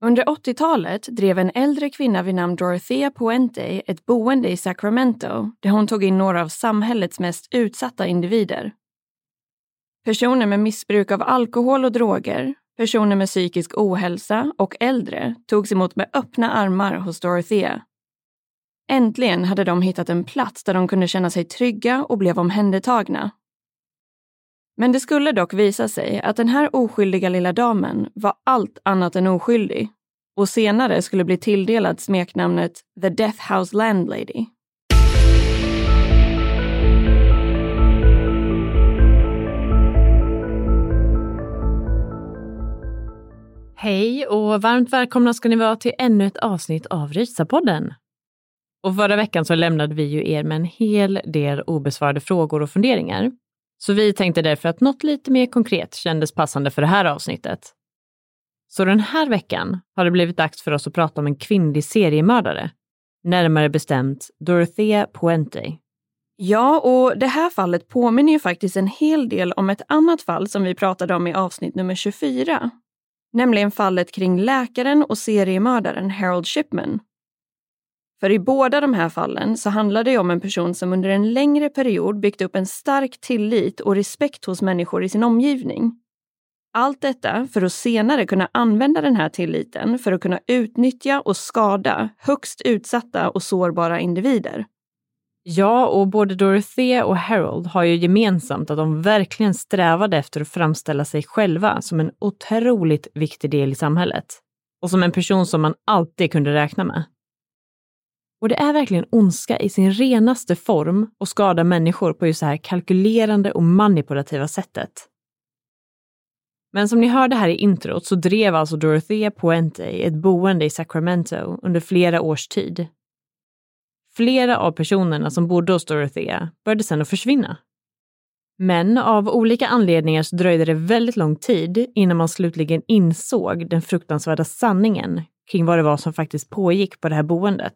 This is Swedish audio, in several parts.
Under 80-talet drev en äldre kvinna vid namn Dorothea Puente ett boende i Sacramento där hon tog in några av samhällets mest utsatta individer. Personer med missbruk av alkohol och droger, personer med psykisk ohälsa och äldre togs emot med öppna armar hos Dorothea. Äntligen hade de hittat en plats där de kunde känna sig trygga och blev omhändertagna. Men det skulle dock visa sig att den här oskyldiga lilla damen var allt annat än oskyldig och senare skulle bli tilldelad smeknamnet The Death House Landlady. Hej och varmt välkomna ska ni vara till ännu ett avsnitt av Rysapodden. Och förra veckan så lämnade vi ju er med en hel del obesvarade frågor och funderingar. Så vi tänkte därför att något lite mer konkret kändes passande för det här avsnittet. Så den här veckan har det blivit dags för oss att prata om en kvinnlig seriemördare. Närmare bestämt Dorothea Puente. Ja, och det här fallet påminner ju faktiskt en hel del om ett annat fall som vi pratade om i avsnitt nummer 24. Nämligen fallet kring läkaren och seriemördaren Harold Shipman. För i båda de här fallen så handlar det om en person som under en längre period byggt upp en stark tillit och respekt hos människor i sin omgivning. Allt detta för att senare kunna använda den här tilliten för att kunna utnyttja och skada högst utsatta och sårbara individer. Ja, och både Dorothea och Harold har ju gemensamt att de verkligen strävade efter att framställa sig själva som en otroligt viktig del i samhället. Och som en person som man alltid kunde räkna med. Och det är verkligen ondska i sin renaste form att skada människor på just det här kalkylerande och manipulativa sättet. Men som ni hörde här i introt så drev alltså Dorothea Puente ett boende i Sacramento under flera års tid. Flera av personerna som bodde hos Dorothea började sedan att försvinna. Men av olika anledningar så dröjde det väldigt lång tid innan man slutligen insåg den fruktansvärda sanningen kring vad det var som faktiskt pågick på det här boendet.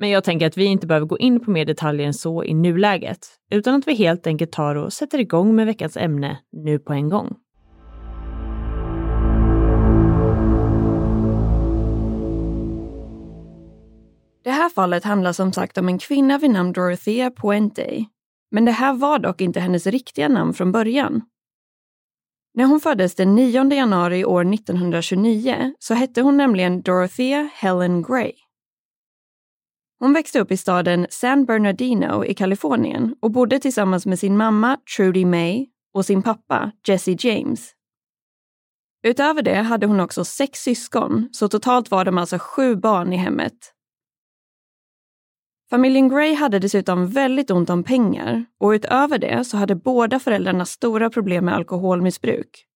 Men jag tänker att vi inte behöver gå in på mer detaljer än så i nuläget, utan att vi helt enkelt tar och sätter igång med veckans ämne nu på en gång. Det här fallet handlar som sagt om en kvinna vid namn Dorothea Puente. Men det här var dock inte hennes riktiga namn från början. När hon föddes den 9 januari år 1929 så hette hon nämligen Dorothea Helen Gray. Hon växte upp i staden San Bernardino i Kalifornien och bodde tillsammans med sin mamma Trudy May och sin pappa Jesse James. Utöver det hade hon också sex syskon, så totalt var de alltså sju barn i hemmet. Familjen Gray hade dessutom väldigt ont om pengar och utöver det så hade båda föräldrarna stora problem med alkoholmissbruk.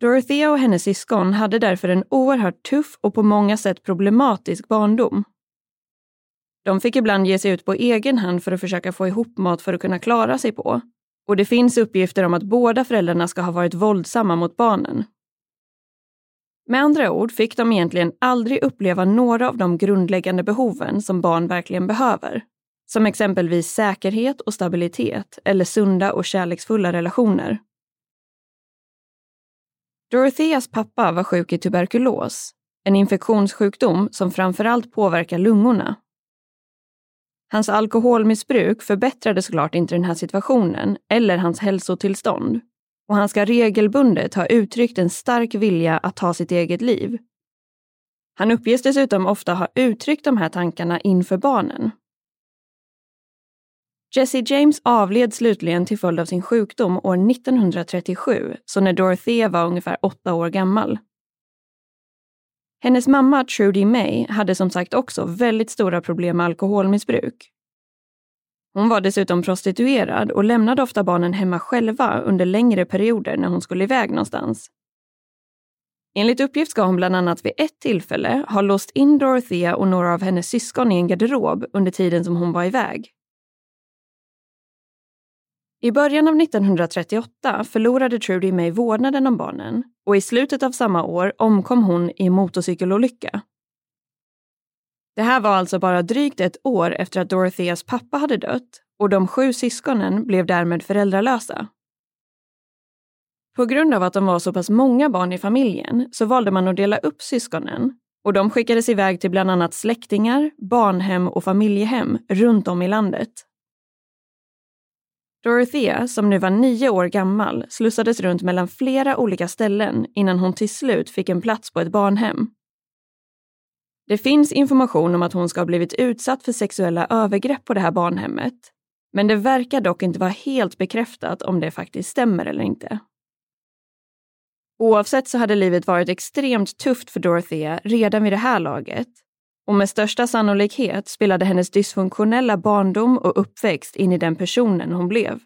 Dorothea och hennes syskon hade därför en oerhört tuff och på många sätt problematisk barndom. De fick ibland ge sig ut på egen hand för att försöka få ihop mat för att kunna klara sig på. och det finns uppgifter om att båda föräldrarna ska ha varit våldsamma mot barnen. Med andra ord fick de egentligen aldrig uppleva några av de grundläggande behoven som barn verkligen behöver. Som exempelvis säkerhet och stabilitet eller sunda och kärleksfulla relationer. Dorotheas pappa var sjuk i tuberkulos, en infektionssjukdom som framförallt påverkar lungorna. Hans alkoholmissbruk förbättrade såklart inte den här situationen eller hans hälsotillstånd och han ska regelbundet ha uttryckt en stark vilja att ta sitt eget liv. Han uppges dessutom ofta ha uttryckt de här tankarna inför barnen. Jesse James avled slutligen till följd av sin sjukdom år 1937, så när Dorothea var ungefär åtta år gammal. Hennes mamma Trudy May hade som sagt också väldigt stora problem med alkoholmissbruk. Hon var dessutom prostituerad och lämnade ofta barnen hemma själva under längre perioder när hon skulle iväg någonstans. Enligt uppgift ska hon bland annat vid ett tillfälle ha låst in Dorothea och några av hennes syskon i en garderob under tiden som hon var iväg. I början av 1938 förlorade Trudy May vårdnaden om barnen och i slutet av samma år omkom hon i en motorcykelolycka. Det här var alltså bara drygt ett år efter att Dorotheas pappa hade dött och de sju syskonen blev därmed föräldralösa. På grund av att de var så pass många barn i familjen så valde man att dela upp syskonen och de skickades iväg till bland annat släktingar, barnhem och familjehem runt om i landet. Dorothea, som nu var nio år gammal, slussades runt mellan flera olika ställen innan hon till slut fick en plats på ett barnhem. Det finns information om att hon ska ha blivit utsatt för sexuella övergrepp på det här barnhemmet, men det verkar dock inte vara helt bekräftat om det faktiskt stämmer eller inte. Oavsett så hade livet varit extremt tufft för Dorothea redan vid det här laget och med största sannolikhet spelade hennes dysfunktionella barndom och uppväxt in i den personen hon blev.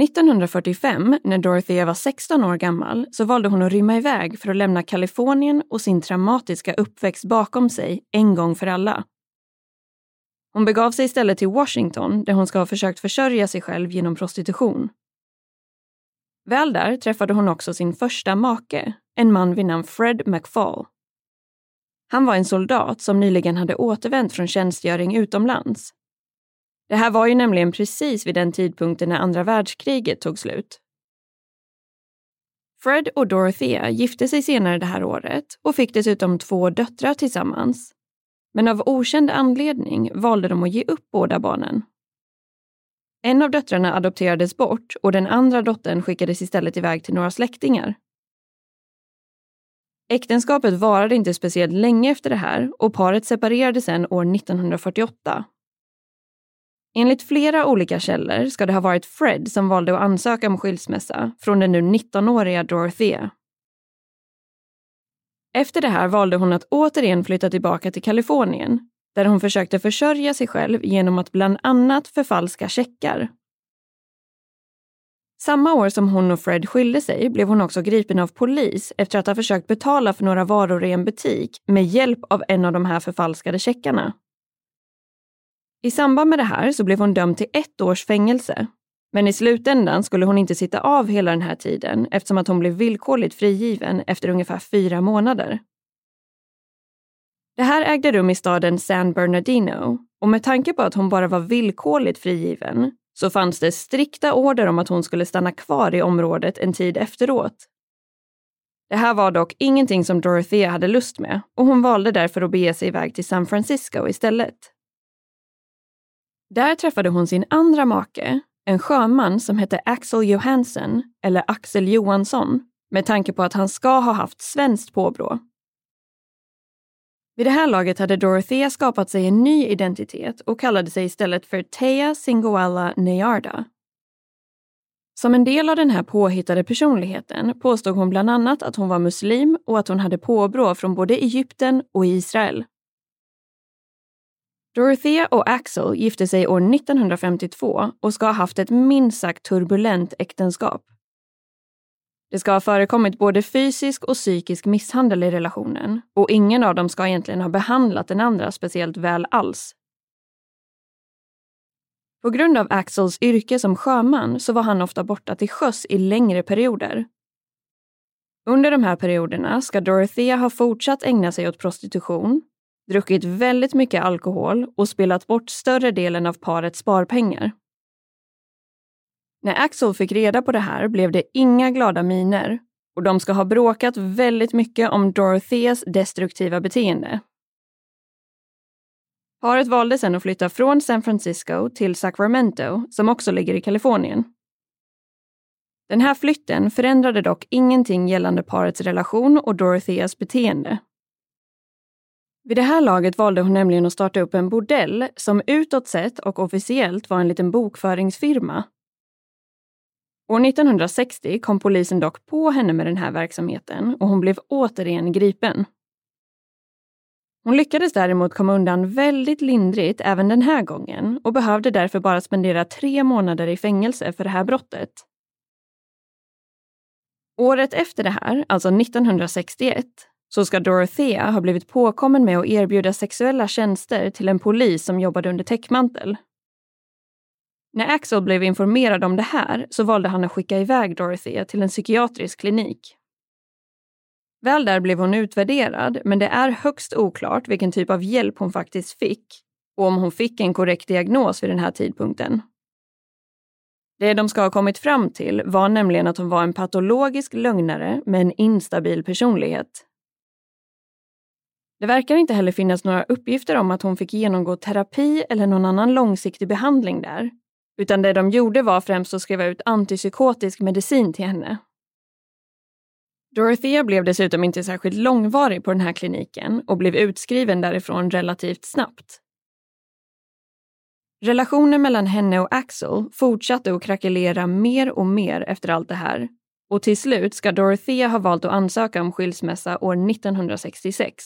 1945, när Dorothea var 16 år gammal, så valde hon att rymma iväg för att lämna Kalifornien och sin traumatiska uppväxt bakom sig en gång för alla. Hon begav sig istället till Washington där hon ska ha försökt försörja sig själv genom prostitution. Väl där träffade hon också sin första make, en man vid namn Fred McFall. Han var en soldat som nyligen hade återvänt från tjänstgöring utomlands. Det här var ju nämligen precis vid den tidpunkten när andra världskriget tog slut. Fred och Dorothea gifte sig senare det här året och fick dessutom två döttrar tillsammans. Men av okänd anledning valde de att ge upp båda barnen. En av döttrarna adopterades bort och den andra dottern skickades istället iväg till några släktingar. Äktenskapet varade inte speciellt länge efter det här och paret separerade sedan år 1948. Enligt flera olika källor ska det ha varit Fred som valde att ansöka om skilsmässa från den nu 19-åriga Dorothea. Efter det här valde hon att återigen flytta tillbaka till Kalifornien där hon försökte försörja sig själv genom att bland annat förfalska checkar samma år som hon och Fred skilde sig blev hon också gripen av polis efter att ha försökt betala för några varor i en butik med hjälp av en av de här förfalskade checkarna. I samband med det här så blev hon dömd till ett års fängelse. Men i slutändan skulle hon inte sitta av hela den här tiden eftersom att hon blev villkorligt frigiven efter ungefär fyra månader. Det här ägde rum i staden San Bernardino och med tanke på att hon bara var villkorligt frigiven så fanns det strikta order om att hon skulle stanna kvar i området en tid efteråt. Det här var dock ingenting som Dorothea hade lust med och hon valde därför att bege sig iväg till San Francisco istället. Där träffade hon sin andra make, en sjöman som hette Axel Johansson, eller Axel Johansson, med tanke på att han ska ha haft svenskt påbrå. Vid det här laget hade Dorothea skapat sig en ny identitet och kallade sig istället för Thea Singoalla Neyarda. Som en del av den här påhittade personligheten påstod hon bland annat att hon var muslim och att hon hade påbrå från både Egypten och Israel. Dorothea och Axel gifte sig år 1952 och ska ha haft ett minst sagt turbulent äktenskap. Det ska ha förekommit både fysisk och psykisk misshandel i relationen och ingen av dem ska egentligen ha behandlat den andra speciellt väl alls. På grund av Axels yrke som sjöman så var han ofta borta till sjöss i längre perioder. Under de här perioderna ska Dorothea ha fortsatt ägna sig åt prostitution, druckit väldigt mycket alkohol och spelat bort större delen av parets sparpengar. När Axel fick reda på det här blev det inga glada miner och de ska ha bråkat väldigt mycket om Dorotheas destruktiva beteende. Paret valde sedan att flytta från San Francisco till Sacramento, som också ligger i Kalifornien. Den här flytten förändrade dock ingenting gällande parets relation och Dorotheas beteende. Vid det här laget valde hon nämligen att starta upp en bordell som utåt sett och officiellt var en liten bokföringsfirma. År 1960 kom polisen dock på henne med den här verksamheten och hon blev återigen gripen. Hon lyckades däremot komma undan väldigt lindrigt även den här gången och behövde därför bara spendera tre månader i fängelse för det här brottet. Året efter det här, alltså 1961, så ska Dorothea ha blivit påkommen med att erbjuda sexuella tjänster till en polis som jobbade under täckmantel. När Axel blev informerad om det här så valde han att skicka iväg Dorothea till en psykiatrisk klinik. Väl där blev hon utvärderad, men det är högst oklart vilken typ av hjälp hon faktiskt fick och om hon fick en korrekt diagnos vid den här tidpunkten. Det de ska ha kommit fram till var nämligen att hon var en patologisk lögnare med en instabil personlighet. Det verkar inte heller finnas några uppgifter om att hon fick genomgå terapi eller någon annan långsiktig behandling där, utan det de gjorde var främst att skriva ut antipsykotisk medicin till henne. Dorothea blev dessutom inte särskilt långvarig på den här kliniken och blev utskriven därifrån relativt snabbt. Relationen mellan henne och Axel fortsatte att krackelera mer och mer efter allt det här och till slut ska Dorothea ha valt att ansöka om skilsmässa år 1966.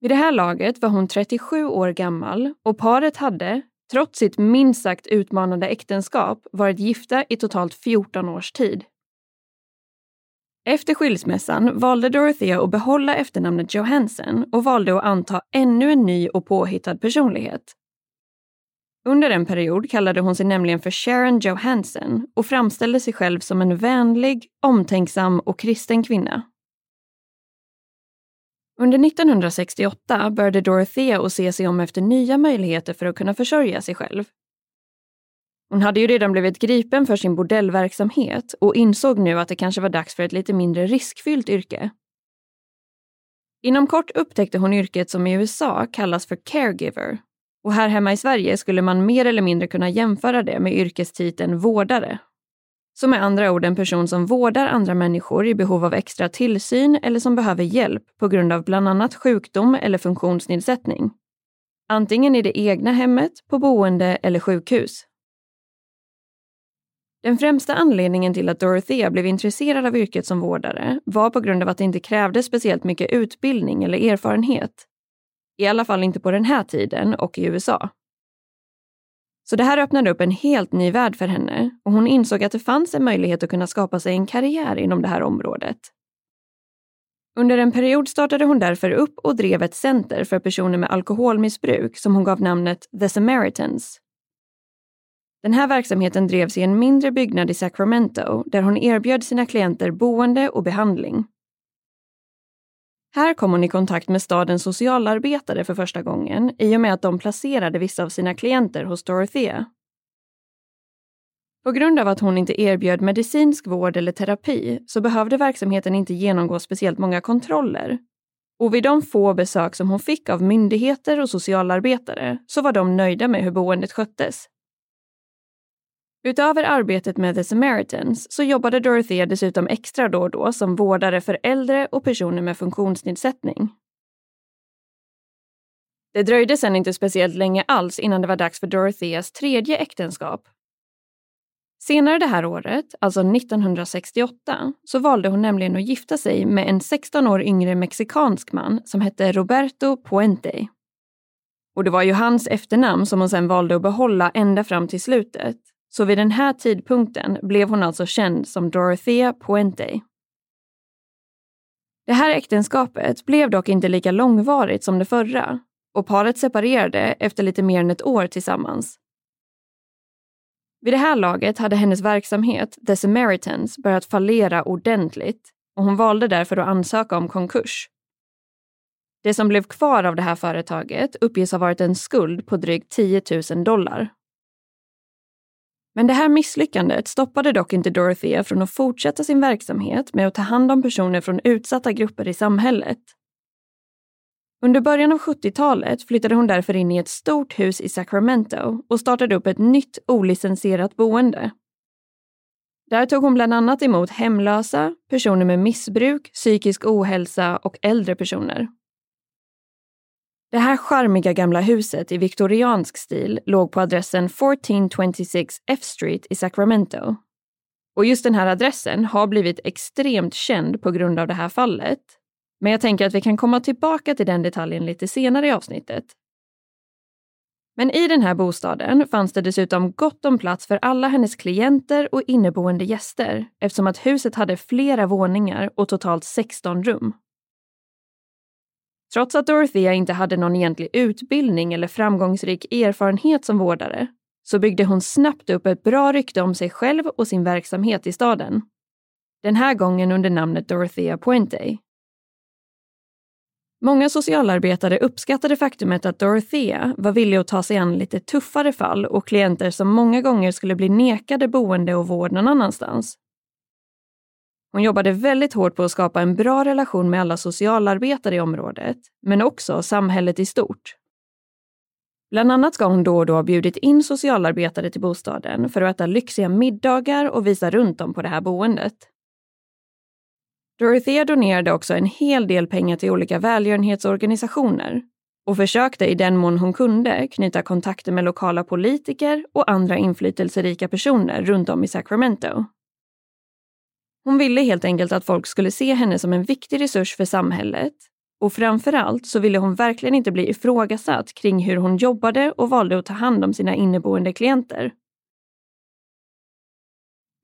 Vid det här laget var hon 37 år gammal och paret hade, trots sitt minst sagt utmanande äktenskap, varit gifta i totalt 14 års tid. Efter skilsmässan valde Dorothea att behålla efternamnet Johansen och valde att anta ännu en ny och påhittad personlighet. Under en period kallade hon sig nämligen för Sharon Johansson och framställde sig själv som en vänlig, omtänksam och kristen kvinna. Under 1968 började Dorothea att se sig om efter nya möjligheter för att kunna försörja sig själv. Hon hade ju redan blivit gripen för sin bordellverksamhet och insåg nu att det kanske var dags för ett lite mindre riskfyllt yrke. Inom kort upptäckte hon yrket som i USA kallas för caregiver och här hemma i Sverige skulle man mer eller mindre kunna jämföra det med yrkestiteln vårdare. Som med andra ord en person som vårdar andra människor i behov av extra tillsyn eller som behöver hjälp på grund av bland annat sjukdom eller funktionsnedsättning. Antingen i det egna hemmet, på boende eller sjukhus. Den främsta anledningen till att Dorothea blev intresserad av yrket som vårdare var på grund av att det inte krävdes speciellt mycket utbildning eller erfarenhet. I alla fall inte på den här tiden och i USA. Så det här öppnade upp en helt ny värld för henne och hon insåg att det fanns en möjlighet att kunna skapa sig en karriär inom det här området. Under en period startade hon därför upp och drev ett center för personer med alkoholmissbruk som hon gav namnet The Samaritans den här verksamheten drevs i en mindre byggnad i Sacramento där hon erbjöd sina klienter boende och behandling. Här kom hon i kontakt med stadens socialarbetare för första gången i och med att de placerade vissa av sina klienter hos Dorothea. På grund av att hon inte erbjöd medicinsk vård eller terapi så behövde verksamheten inte genomgå speciellt många kontroller. Och vid de få besök som hon fick av myndigheter och socialarbetare så var de nöjda med hur boendet sköttes. Utöver arbetet med The Samaritans så jobbade Dorothea dessutom extra då och då som vårdare för äldre och personer med funktionsnedsättning. Det dröjde sedan inte speciellt länge alls innan det var dags för Dorotheas tredje äktenskap. Senare det här året, alltså 1968, så valde hon nämligen att gifta sig med en 16 år yngre mexikansk man som hette Roberto Puente. Och det var ju hans efternamn som hon sen valde att behålla ända fram till slutet. Så vid den här tidpunkten blev hon alltså känd som Dorothea Puente. Det här äktenskapet blev dock inte lika långvarigt som det förra och paret separerade efter lite mer än ett år tillsammans. Vid det här laget hade hennes verksamhet, The Samaritans, börjat fallera ordentligt och hon valde därför att ansöka om konkurs. Det som blev kvar av det här företaget uppges ha varit en skuld på drygt 10 000 dollar. Men det här misslyckandet stoppade dock inte Dorothea från att fortsätta sin verksamhet med att ta hand om personer från utsatta grupper i samhället. Under början av 70-talet flyttade hon därför in i ett stort hus i Sacramento och startade upp ett nytt olicensierat boende. Där tog hon bland annat emot hemlösa, personer med missbruk, psykisk ohälsa och äldre personer. Det här charmiga gamla huset i viktoriansk stil låg på adressen 1426 F Street i Sacramento. Och just den här adressen har blivit extremt känd på grund av det här fallet. Men jag tänker att vi kan komma tillbaka till den detaljen lite senare i avsnittet. Men i den här bostaden fanns det dessutom gott om plats för alla hennes klienter och inneboende gäster eftersom att huset hade flera våningar och totalt 16 rum. Trots att Dorothea inte hade någon egentlig utbildning eller framgångsrik erfarenhet som vårdare så byggde hon snabbt upp ett bra rykte om sig själv och sin verksamhet i staden. Den här gången under namnet Dorothea Puente. Många socialarbetare uppskattade faktumet att Dorothea var villig att ta sig an lite tuffare fall och klienter som många gånger skulle bli nekade boende och vård någon annanstans. Hon jobbade väldigt hårt på att skapa en bra relation med alla socialarbetare i området, men också samhället i stort. Bland annat ska hon då och då ha bjudit in socialarbetare till bostaden för att äta lyxiga middagar och visa runt dem på det här boendet. Dorothea donerade också en hel del pengar till olika välgörenhetsorganisationer och försökte i den mån hon kunde knyta kontakter med lokala politiker och andra inflytelserika personer runt om i Sacramento. Hon ville helt enkelt att folk skulle se henne som en viktig resurs för samhället och framför allt så ville hon verkligen inte bli ifrågasatt kring hur hon jobbade och valde att ta hand om sina inneboende klienter.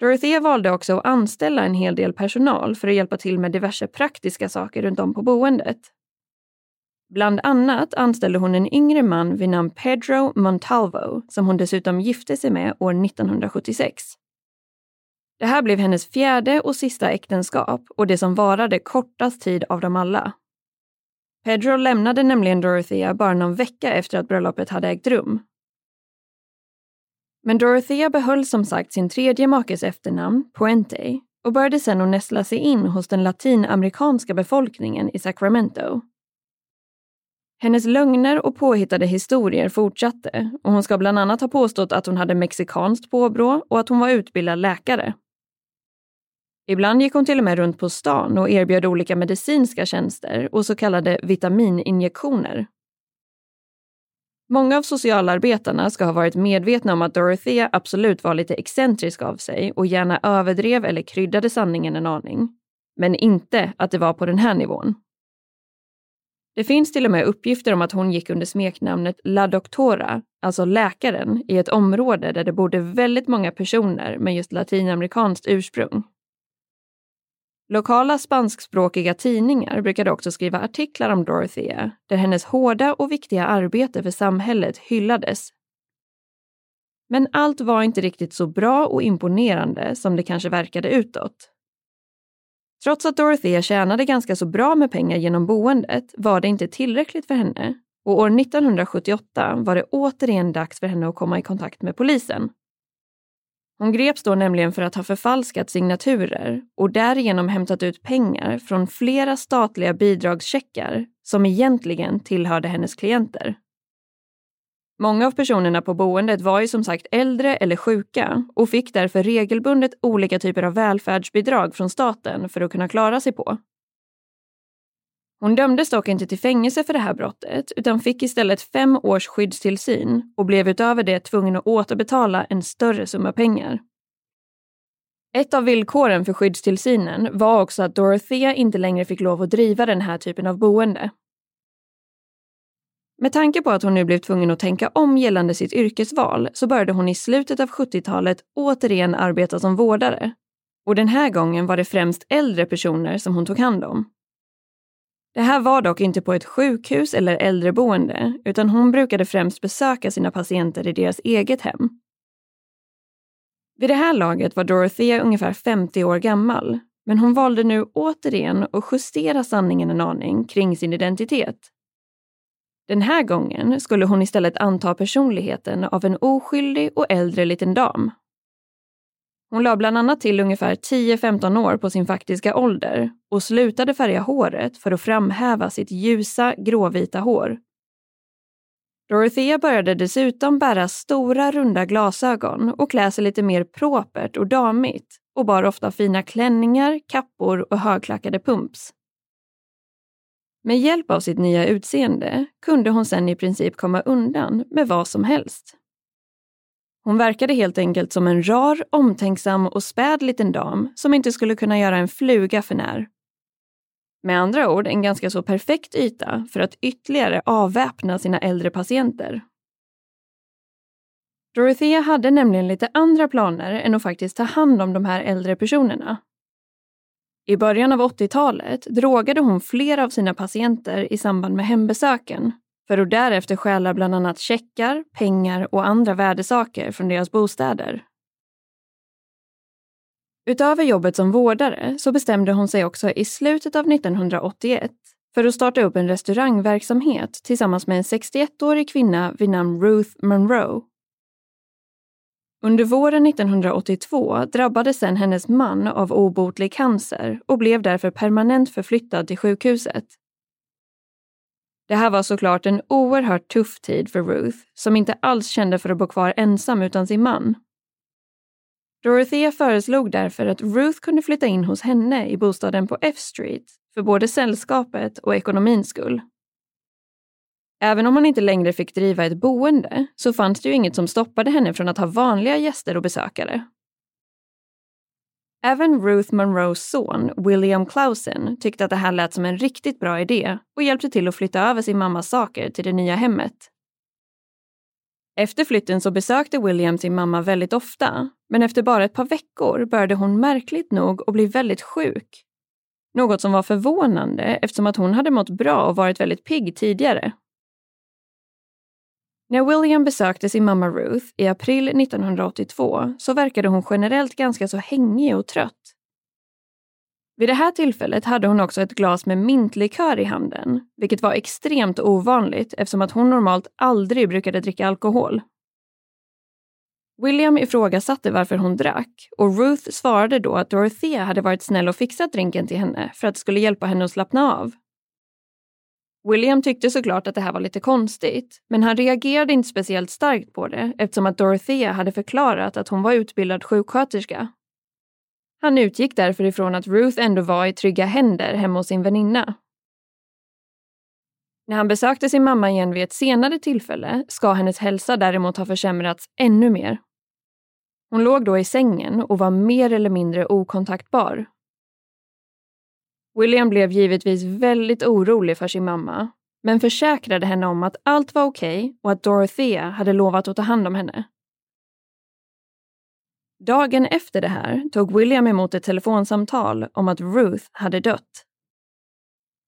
Dorothea valde också att anställa en hel del personal för att hjälpa till med diverse praktiska saker runt om på boendet. Bland annat anställde hon en yngre man vid namn Pedro Montalvo som hon dessutom gifte sig med år 1976. Det här blev hennes fjärde och sista äktenskap och det som varade kortast tid av dem alla. Pedro lämnade nämligen Dorothea bara någon vecka efter att bröllopet hade ägt rum. Men Dorothea behöll som sagt sin tredje makes efternamn, Puente, och började sedan att nästla sig in hos den latinamerikanska befolkningen i Sacramento. Hennes lögner och påhittade historier fortsatte och hon ska bland annat ha påstått att hon hade mexikanskt påbrå och att hon var utbildad läkare. Ibland gick hon till och med runt på stan och erbjöd olika medicinska tjänster och så kallade vitamininjektioner. Många av socialarbetarna ska ha varit medvetna om att Dorothea absolut var lite excentrisk av sig och gärna överdrev eller kryddade sanningen en aning. Men inte att det var på den här nivån. Det finns till och med uppgifter om att hon gick under smeknamnet La Doctora, alltså läkaren, i ett område där det bodde väldigt många personer med just latinamerikanskt ursprung. Lokala spanskspråkiga tidningar brukade också skriva artiklar om Dorothea där hennes hårda och viktiga arbete för samhället hyllades. Men allt var inte riktigt så bra och imponerande som det kanske verkade utåt. Trots att Dorothea tjänade ganska så bra med pengar genom boendet var det inte tillräckligt för henne och år 1978 var det återigen dags för henne att komma i kontakt med polisen. Hon greps då nämligen för att ha förfalskat signaturer och därigenom hämtat ut pengar från flera statliga bidragscheckar som egentligen tillhörde hennes klienter. Många av personerna på boendet var ju som sagt äldre eller sjuka och fick därför regelbundet olika typer av välfärdsbidrag från staten för att kunna klara sig på. Hon dömdes dock inte till fängelse för det här brottet utan fick istället fem års skyddstillsyn och blev utöver det tvungen att återbetala en större summa pengar. Ett av villkoren för skyddstillsynen var också att Dorothea inte längre fick lov att driva den här typen av boende. Med tanke på att hon nu blev tvungen att tänka om gällande sitt yrkesval så började hon i slutet av 70-talet återigen arbeta som vårdare. Och den här gången var det främst äldre personer som hon tog hand om. Det här var dock inte på ett sjukhus eller äldreboende, utan hon brukade främst besöka sina patienter i deras eget hem. Vid det här laget var Dorothea ungefär 50 år gammal, men hon valde nu återigen att justera sanningen en aning kring sin identitet. Den här gången skulle hon istället anta personligheten av en oskyldig och äldre liten dam. Hon la bland annat till ungefär 10-15 år på sin faktiska ålder och slutade färga håret för att framhäva sitt ljusa gråvita hår. Dorothea började dessutom bära stora runda glasögon och klä sig lite mer propert och damigt och bar ofta fina klänningar, kappor och högklackade pumps. Med hjälp av sitt nya utseende kunde hon sen i princip komma undan med vad som helst. Hon verkade helt enkelt som en rar, omtänksam och späd liten dam som inte skulle kunna göra en fluga för när. Med andra ord en ganska så perfekt yta för att ytterligare avväpna sina äldre patienter. Dorothea hade nämligen lite andra planer än att faktiskt ta hand om de här äldre personerna. I början av 80-talet drogade hon flera av sina patienter i samband med hembesöken för att därefter stjäla bland annat checkar, pengar och andra värdesaker från deras bostäder. Utöver jobbet som vårdare så bestämde hon sig också i slutet av 1981 för att starta upp en restaurangverksamhet tillsammans med en 61-årig kvinna vid namn Ruth Monroe. Under våren 1982 drabbades sen hennes man av obotlig cancer och blev därför permanent förflyttad till sjukhuset. Det här var såklart en oerhört tuff tid för Ruth, som inte alls kände för att bo kvar ensam utan sin man. Dorothea föreslog därför att Ruth kunde flytta in hos henne i bostaden på F Street för både sällskapet och ekonomins skull. Även om hon inte längre fick driva ett boende så fanns det ju inget som stoppade henne från att ha vanliga gäster och besökare. Även Ruth Monroes son, William Clausen, tyckte att det här lät som en riktigt bra idé och hjälpte till att flytta över sin mammas saker till det nya hemmet. Efter flytten så besökte William sin mamma väldigt ofta, men efter bara ett par veckor började hon märkligt nog att bli väldigt sjuk. Något som var förvånande eftersom att hon hade mått bra och varit väldigt pigg tidigare. När William besökte sin mamma Ruth i april 1982 så verkade hon generellt ganska så hängig och trött. Vid det här tillfället hade hon också ett glas med mintlikör i handen, vilket var extremt ovanligt eftersom att hon normalt aldrig brukade dricka alkohol. William ifrågasatte varför hon drack och Ruth svarade då att Dorothea hade varit snäll och fixat drinken till henne för att det skulle hjälpa henne att slappna av. William tyckte såklart att det här var lite konstigt, men han reagerade inte speciellt starkt på det eftersom att Dorothea hade förklarat att hon var utbildad sjuksköterska. Han utgick därför ifrån att Ruth ändå var i trygga händer hemma hos sin väninna. När han besökte sin mamma igen vid ett senare tillfälle ska hennes hälsa däremot ha försämrats ännu mer. Hon låg då i sängen och var mer eller mindre okontaktbar William blev givetvis väldigt orolig för sin mamma, men försäkrade henne om att allt var okej okay och att Dorothea hade lovat att ta hand om henne. Dagen efter det här tog William emot ett telefonsamtal om att Ruth hade dött.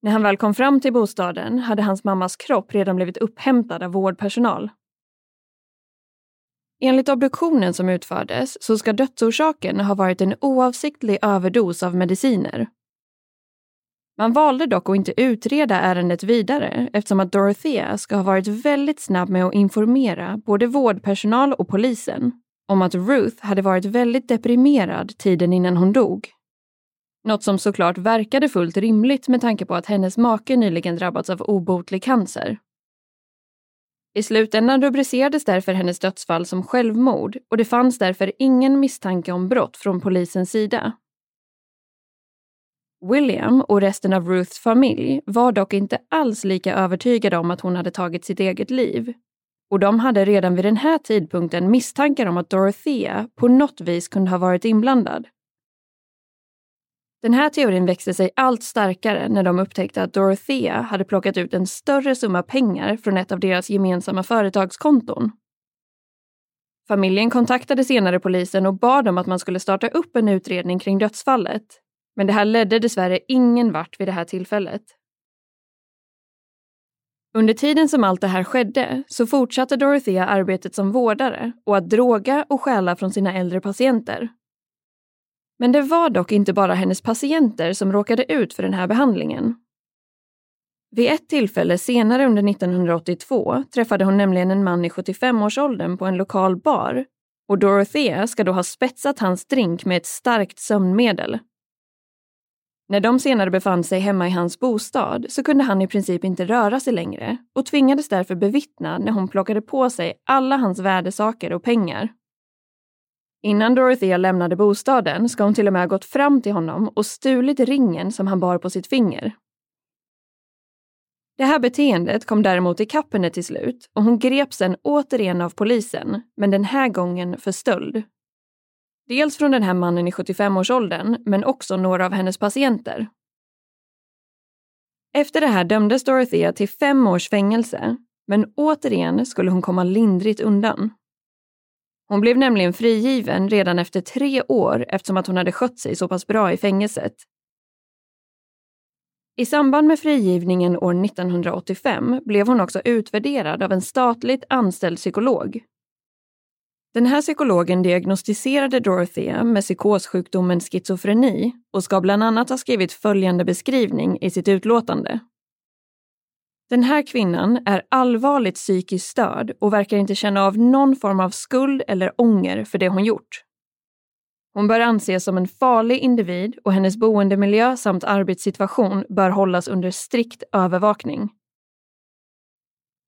När han väl kom fram till bostaden hade hans mammas kropp redan blivit upphämtad av vårdpersonal. Enligt obduktionen som utfördes så ska dödsorsaken ha varit en oavsiktlig överdos av mediciner man valde dock att inte utreda ärendet vidare eftersom att Dorothea ska ha varit väldigt snabb med att informera både vårdpersonal och polisen om att Ruth hade varit väldigt deprimerad tiden innan hon dog. Något som såklart verkade fullt rimligt med tanke på att hennes make nyligen drabbats av obotlig cancer. I slutändan rubricerades därför hennes dödsfall som självmord och det fanns därför ingen misstanke om brott från polisens sida. William och resten av Ruths familj var dock inte alls lika övertygade om att hon hade tagit sitt eget liv. Och de hade redan vid den här tidpunkten misstankar om att Dorothea på något vis kunde ha varit inblandad. Den här teorin växte sig allt starkare när de upptäckte att Dorothea hade plockat ut en större summa pengar från ett av deras gemensamma företagskonton. Familjen kontaktade senare polisen och bad om att man skulle starta upp en utredning kring dödsfallet men det här ledde dessvärre ingen vart vid det här tillfället. Under tiden som allt det här skedde så fortsatte Dorothea arbetet som vårdare och att droga och stjäla från sina äldre patienter. Men det var dock inte bara hennes patienter som råkade ut för den här behandlingen. Vid ett tillfälle senare under 1982 träffade hon nämligen en man i 75-årsåldern på en lokal bar och Dorothea ska då ha spetsat hans drink med ett starkt sömnmedel. När de senare befann sig hemma i hans bostad så kunde han i princip inte röra sig längre och tvingades därför bevittna när hon plockade på sig alla hans värdesaker och pengar. Innan Dorothea lämnade bostaden ska hon till och med ha gått fram till honom och stulit ringen som han bar på sitt finger. Det här beteendet kom däremot ikapp henne till slut och hon greps sen återigen av polisen, men den här gången för stöld. Dels från den här mannen i 75-årsåldern, men också några av hennes patienter. Efter det här dömdes Dorothea till fem års fängelse, men återigen skulle hon komma lindrigt undan. Hon blev nämligen frigiven redan efter tre år eftersom att hon hade skött sig så pass bra i fängelset. I samband med frigivningen år 1985 blev hon också utvärderad av en statligt anställd psykolog. Den här psykologen diagnostiserade Dorothea med psykossjukdomen schizofreni och ska bland annat ha skrivit följande beskrivning i sitt utlåtande. Den här kvinnan är allvarligt psykiskt störd och verkar inte känna av någon form av skuld eller ånger för det hon gjort. Hon bör anses som en farlig individ och hennes boendemiljö samt arbetssituation bör hållas under strikt övervakning.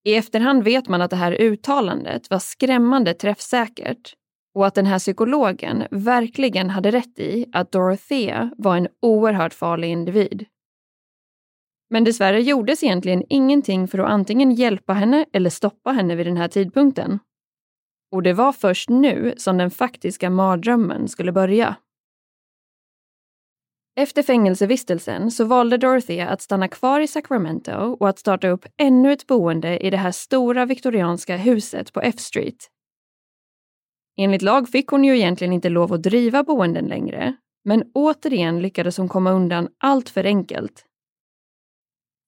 I efterhand vet man att det här uttalandet var skrämmande träffsäkert och att den här psykologen verkligen hade rätt i att Dorothea var en oerhört farlig individ. Men dessvärre gjordes egentligen ingenting för att antingen hjälpa henne eller stoppa henne vid den här tidpunkten. Och det var först nu som den faktiska mardrömmen skulle börja. Efter fängelsevistelsen så valde Dorothea att stanna kvar i Sacramento och att starta upp ännu ett boende i det här stora viktorianska huset på F Street. Enligt lag fick hon ju egentligen inte lov att driva boenden längre, men återigen lyckades hon komma undan allt för enkelt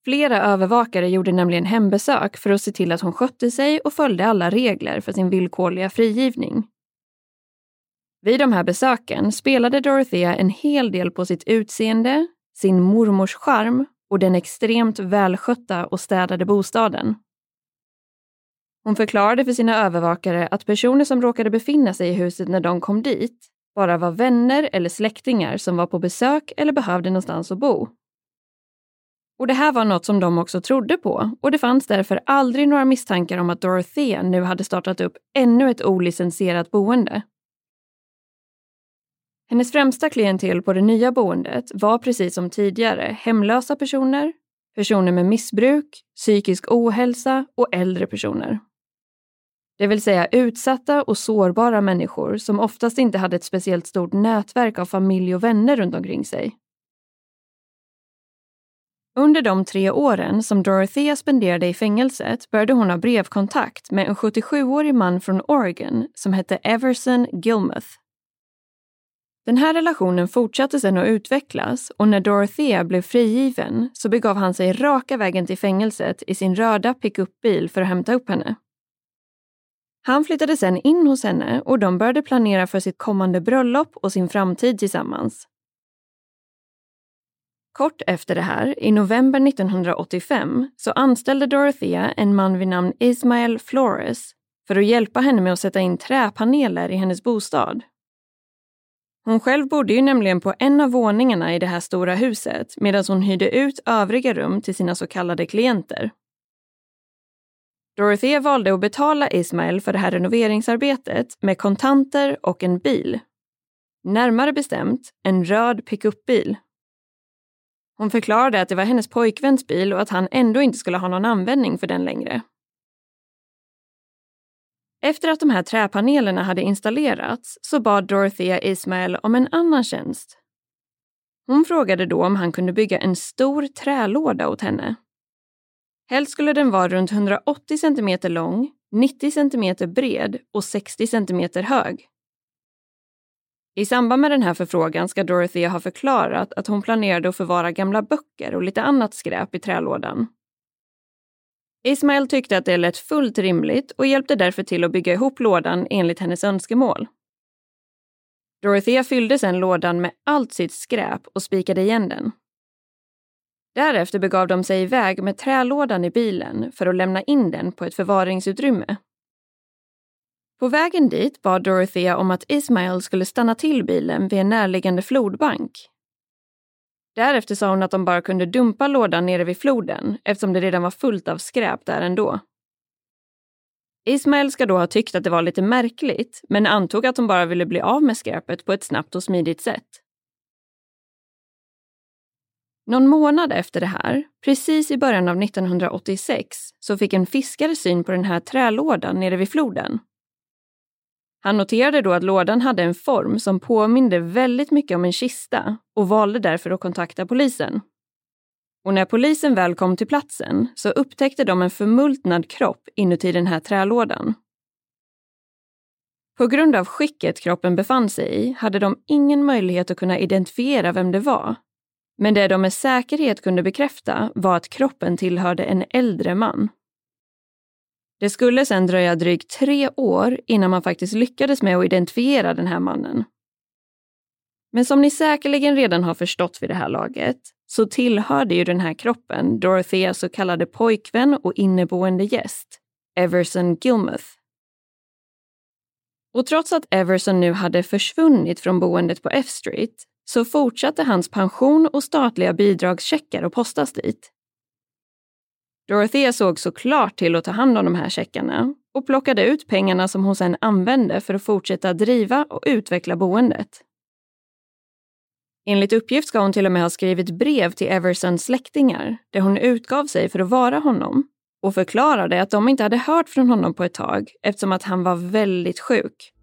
Flera övervakare gjorde nämligen hembesök för att se till att hon skötte sig och följde alla regler för sin villkorliga frigivning. Vid de här besöken spelade Dorothea en hel del på sitt utseende, sin mormors charm och den extremt välskötta och städade bostaden. Hon förklarade för sina övervakare att personer som råkade befinna sig i huset när de kom dit bara var vänner eller släktingar som var på besök eller behövde någonstans att bo. Och det här var något som de också trodde på och det fanns därför aldrig några misstankar om att Dorothea nu hade startat upp ännu ett olicensierat boende. Hennes främsta klientel på det nya boendet var precis som tidigare hemlösa personer, personer med missbruk, psykisk ohälsa och äldre personer. Det vill säga utsatta och sårbara människor som oftast inte hade ett speciellt stort nätverk av familj och vänner runt omkring sig. Under de tre åren som Dorothea spenderade i fängelset började hon ha brevkontakt med en 77-årig man från Oregon som hette Everson Gilmuth. Den här relationen fortsatte sedan att utvecklas och när Dorothea blev frigiven så begav han sig raka vägen till fängelset i sin röda pickupbil för att hämta upp henne. Han flyttade sedan in hos henne och de började planera för sitt kommande bröllop och sin framtid tillsammans. Kort efter det här, i november 1985, så anställde Dorothea en man vid namn Ismael Flores för att hjälpa henne med att sätta in träpaneler i hennes bostad. Hon själv bodde ju nämligen på en av våningarna i det här stora huset medan hon hyrde ut övriga rum till sina så kallade klienter. Dorothea valde att betala Ismael för det här renoveringsarbetet med kontanter och en bil. Närmare bestämt en röd pickupbil hon förklarade att det var hennes pojkväns bil och att han ändå inte skulle ha någon användning för den längre. Efter att de här träpanelerna hade installerats så bad Dorothea Ismael om en annan tjänst. Hon frågade då om han kunde bygga en stor trälåda åt henne. Helst skulle den vara runt 180 cm lång, 90 cm bred och 60 cm hög. I samband med den här förfrågan ska Dorothea ha förklarat att hon planerade att förvara gamla böcker och lite annat skräp i trälådan. Ismail tyckte att det lät fullt rimligt och hjälpte därför till att bygga ihop lådan enligt hennes önskemål. Dorothea fyllde sedan lådan med allt sitt skräp och spikade igen den. Därefter begav de sig iväg med trälådan i bilen för att lämna in den på ett förvaringsutrymme. På vägen dit bad Dorothea om att Ismail skulle stanna till bilen vid en närliggande flodbank. Därefter sa hon att de bara kunde dumpa lådan nere vid floden eftersom det redan var fullt av skräp där ändå. Ismael ska då ha tyckt att det var lite märkligt, men antog att de bara ville bli av med skräpet på ett snabbt och smidigt sätt. Någon månad efter det här, precis i början av 1986, så fick en fiskare syn på den här trälådan nere vid floden. Han noterade då att lådan hade en form som påminde väldigt mycket om en kista och valde därför att kontakta polisen. Och när polisen väl kom till platsen så upptäckte de en förmultnad kropp inuti den här trälådan. På grund av skicket kroppen befann sig i hade de ingen möjlighet att kunna identifiera vem det var. Men det de med säkerhet kunde bekräfta var att kroppen tillhörde en äldre man. Det skulle sedan dröja drygt tre år innan man faktiskt lyckades med att identifiera den här mannen. Men som ni säkerligen redan har förstått vid det här laget så tillhörde ju den här kroppen Dorotheas så kallade pojkvän och inneboende gäst, Everson Gilmuth. Och trots att Everson nu hade försvunnit från boendet på F Street så fortsatte hans pension och statliga bidragscheckar att postas dit. Dorothea såg såklart till att ta hand om de här checkarna och plockade ut pengarna som hon sedan använde för att fortsätta driva och utveckla boendet. Enligt uppgift ska hon till och med ha skrivit brev till Eversons släktingar där hon utgav sig för att vara honom och förklarade att de inte hade hört från honom på ett tag eftersom att han var väldigt sjuk.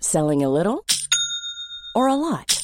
Selling a little or a lot?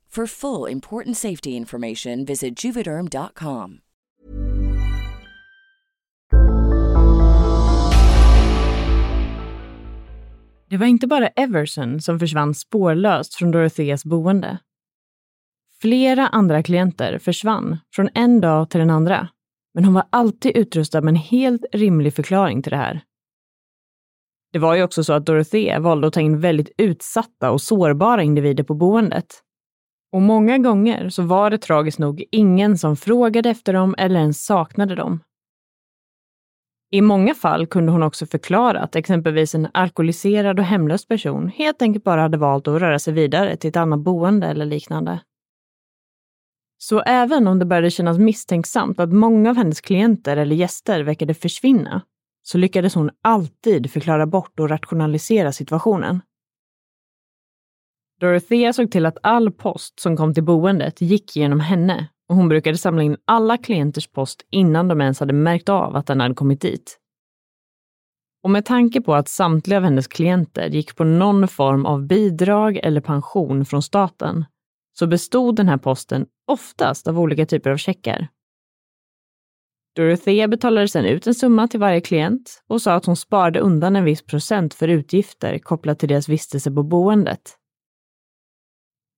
For full important safety information, visit juvederm.com. Det var inte bara Everson som försvann spårlöst från Dorotheas boende. Flera andra klienter försvann från en dag till den andra, men hon var alltid utrustad med en helt rimlig förklaring till det här. Det var ju också så att Dorothea valde att ta in väldigt utsatta och sårbara individer på boendet. Och många gånger så var det tragiskt nog ingen som frågade efter dem eller ens saknade dem. I många fall kunde hon också förklara att exempelvis en alkoholiserad och hemlös person helt enkelt bara hade valt att röra sig vidare till ett annat boende eller liknande. Så även om det började kännas misstänksamt att många av hennes klienter eller gäster verkade försvinna, så lyckades hon alltid förklara bort och rationalisera situationen. Dorothea såg till att all post som kom till boendet gick genom henne och hon brukade samla in alla klienters post innan de ens hade märkt av att den hade kommit dit. Och med tanke på att samtliga av hennes klienter gick på någon form av bidrag eller pension från staten så bestod den här posten oftast av olika typer av checkar. Dorothea betalade sedan ut en summa till varje klient och sa att hon sparade undan en viss procent för utgifter kopplat till deras vistelse på boendet.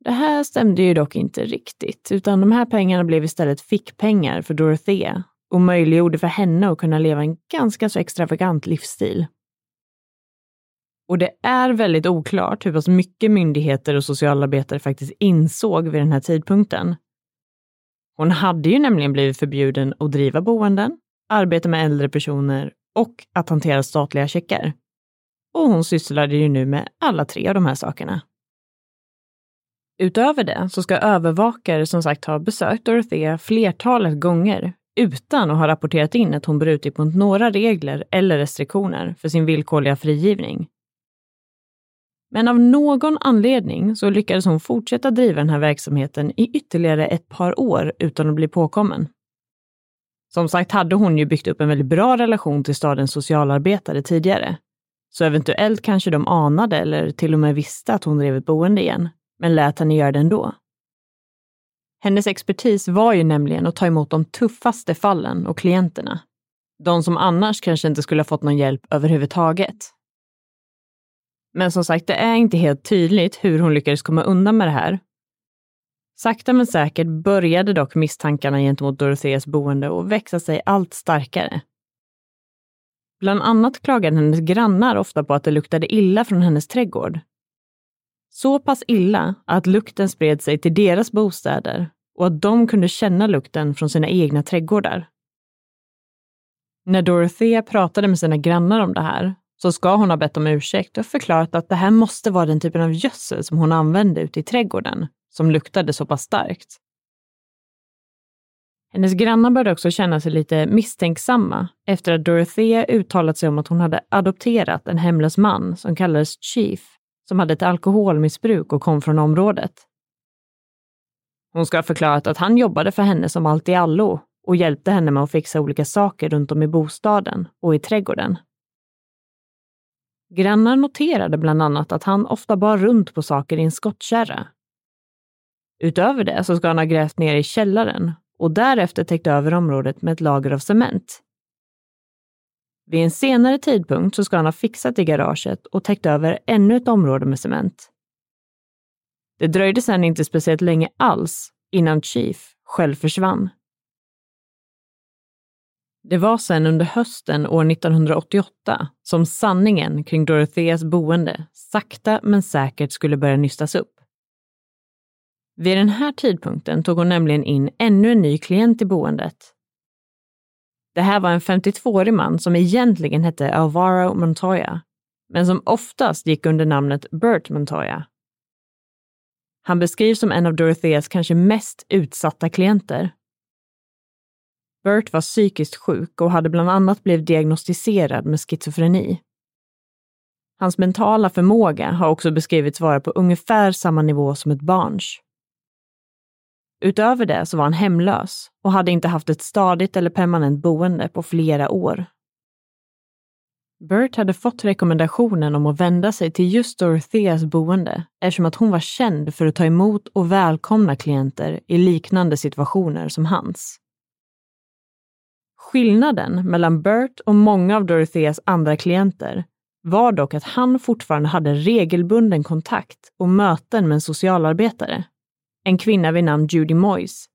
Det här stämde ju dock inte riktigt, utan de här pengarna blev istället fickpengar för Dorothea och möjliggjorde för henne att kunna leva en ganska så extravagant livsstil. Och det är väldigt oklart hur pass mycket myndigheter och socialarbetare faktiskt insåg vid den här tidpunkten. Hon hade ju nämligen blivit förbjuden att driva boenden, arbeta med äldre personer och att hantera statliga checkar. Och hon sysslade ju nu med alla tre av de här sakerna. Utöver det så ska övervakare som sagt ha besökt Dorothea flertalet gånger utan att ha rapporterat in att hon brutit mot några regler eller restriktioner för sin villkorliga frigivning. Men av någon anledning så lyckades hon fortsätta driva den här verksamheten i ytterligare ett par år utan att bli påkommen. Som sagt hade hon ju byggt upp en väldigt bra relation till stadens socialarbetare tidigare. Så eventuellt kanske de anade eller till och med visste att hon drev ett boende igen men lät henne göra det ändå. Hennes expertis var ju nämligen att ta emot de tuffaste fallen och klienterna. De som annars kanske inte skulle ha fått någon hjälp överhuvudtaget. Men som sagt, det är inte helt tydligt hur hon lyckades komma undan med det här. Sakta men säkert började dock misstankarna gentemot Dorotheas boende att växa sig allt starkare. Bland annat klagade hennes grannar ofta på att det luktade illa från hennes trädgård så pass illa att lukten spred sig till deras bostäder och att de kunde känna lukten från sina egna trädgårdar. När Dorothea pratade med sina grannar om det här så ska hon ha bett om ursäkt och förklarat att det här måste vara den typen av gödsel som hon använde ute i trädgården, som luktade så pass starkt. Hennes grannar började också känna sig lite misstänksamma efter att Dorothea uttalat sig om att hon hade adopterat en hemlös man som kallades Chief som hade ett alkoholmissbruk och kom från området. Hon ska ha förklarat att han jobbade för henne som allt i allo och hjälpte henne med att fixa olika saker runt om i bostaden och i trädgården. Grannar noterade bland annat att han ofta bar runt på saker i en skottkärra. Utöver det så ska han ha grävt ner i källaren och därefter täckt över området med ett lager av cement. Vid en senare tidpunkt så ska han ha fixat i garaget och täckt över ännu ett område med cement. Det dröjde sedan inte speciellt länge alls innan Chief själv försvann. Det var sedan under hösten år 1988 som sanningen kring Dorotheas boende sakta men säkert skulle börja nystas upp. Vid den här tidpunkten tog hon nämligen in ännu en ny klient i boendet det här var en 52-årig man som egentligen hette Alvaro Montoya, men som oftast gick under namnet Bert Montoya. Han beskrivs som en av Dorotheas kanske mest utsatta klienter. Bert var psykiskt sjuk och hade bland annat blivit diagnostiserad med schizofreni. Hans mentala förmåga har också beskrivits vara på ungefär samma nivå som ett barns. Utöver det så var han hemlös och hade inte haft ett stadigt eller permanent boende på flera år. Bert hade fått rekommendationen om att vända sig till just Dorotheas boende eftersom att hon var känd för att ta emot och välkomna klienter i liknande situationer som hans. Skillnaden mellan Bert och många av Dorotheas andra klienter var dock att han fortfarande hade regelbunden kontakt och möten med en socialarbetare en kvinna vid namn Judy Moyes.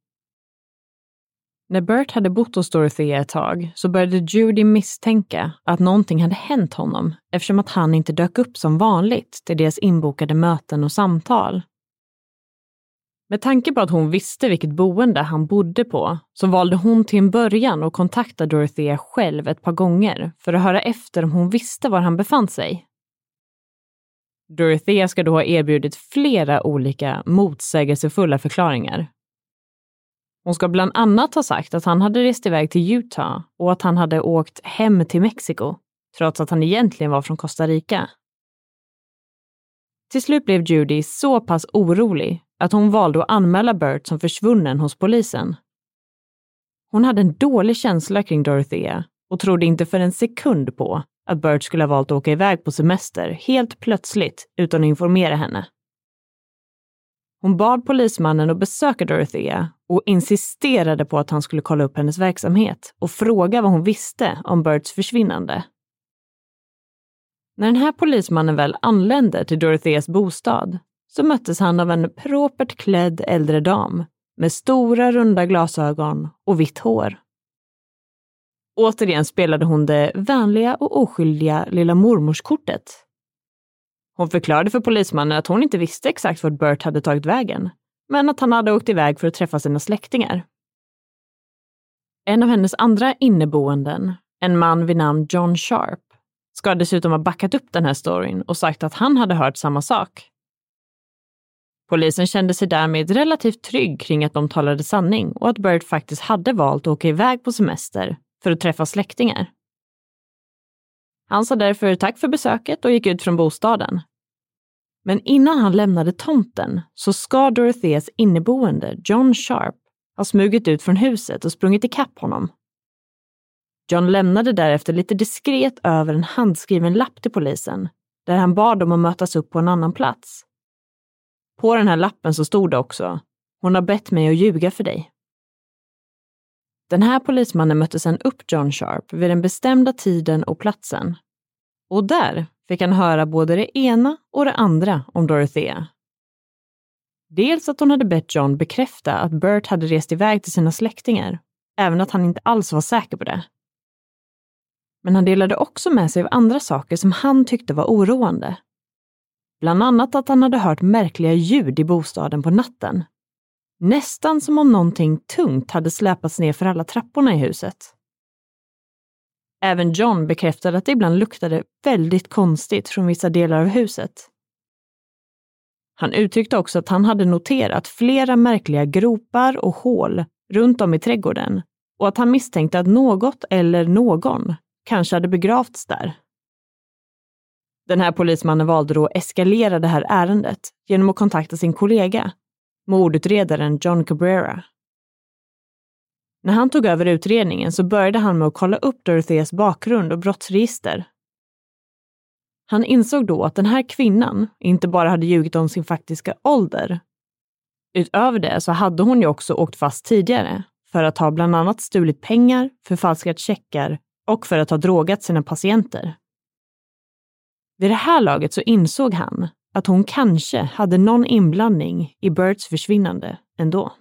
När Bert hade bott hos Dorothea ett tag så började Judy misstänka att någonting hade hänt honom eftersom att han inte dök upp som vanligt till deras inbokade möten och samtal. Med tanke på att hon visste vilket boende han bodde på så valde hon till en början att kontakta Dorothea själv ett par gånger för att höra efter om hon visste var han befann sig. Dorothea ska då ha erbjudit flera olika motsägelsefulla förklaringar. Hon ska bland annat ha sagt att han hade rest iväg till Utah och att han hade åkt hem till Mexiko, trots att han egentligen var från Costa Rica. Till slut blev Judy så pass orolig att hon valde att anmäla Bert som försvunnen hos polisen. Hon hade en dålig känsla kring Dorothea och trodde inte för en sekund på att Bert skulle ha valt att åka iväg på semester helt plötsligt utan att informera henne. Hon bad polismannen att besöka Dorothea och insisterade på att han skulle kolla upp hennes verksamhet och fråga vad hon visste om Berts försvinnande. När den här polismannen väl anlände till Dorotheas bostad så möttes han av en propert klädd äldre dam med stora runda glasögon och vitt hår. Återigen spelade hon det vänliga och oskyldiga lilla mormorskortet. Hon förklarade för polismannen att hon inte visste exakt vart Bert hade tagit vägen, men att han hade åkt iväg för att träffa sina släktingar. En av hennes andra inneboenden, en man vid namn John Sharp, ska dessutom ha backat upp den här storyn och sagt att han hade hört samma sak. Polisen kände sig därmed relativt trygg kring att de talade sanning och att Bert faktiskt hade valt att åka iväg på semester för att träffa släktingar. Han sa därför tack för besöket och gick ut från bostaden. Men innan han lämnade tomten så ska Dorotheas inneboende, John Sharp, ha smugit ut från huset och sprungit ikapp honom. John lämnade därefter lite diskret över en handskriven lapp till polisen där han bad dem att mötas upp på en annan plats. På den här lappen så stod det också “Hon har bett mig att ljuga för dig”. Den här polismannen mötte sedan upp John Sharp vid den bestämda tiden och platsen. Och där fick han höra både det ena och det andra om Dorothea. Dels att hon hade bett John bekräfta att Bert hade rest iväg till sina släktingar, även att han inte alls var säker på det. Men han delade också med sig av andra saker som han tyckte var oroande. Bland annat att han hade hört märkliga ljud i bostaden på natten Nästan som om någonting tungt hade släpats ner för alla trapporna i huset. Även John bekräftade att det ibland luktade väldigt konstigt från vissa delar av huset. Han uttryckte också att han hade noterat flera märkliga gropar och hål runt om i trädgården och att han misstänkte att något eller någon kanske hade begravts där. Den här polismannen valde då att eskalera det här ärendet genom att kontakta sin kollega mordutredaren John Cabrera. När han tog över utredningen så började han med att kolla upp Dorotheas bakgrund och brottsregister. Han insåg då att den här kvinnan inte bara hade ljugit om sin faktiska ålder. Utöver det så hade hon ju också åkt fast tidigare för att ha bland annat stulit pengar, förfalskat checkar och för att ha drogat sina patienter. Vid det här laget så insåg han att hon kanske hade någon inblandning i Berts försvinnande ändå.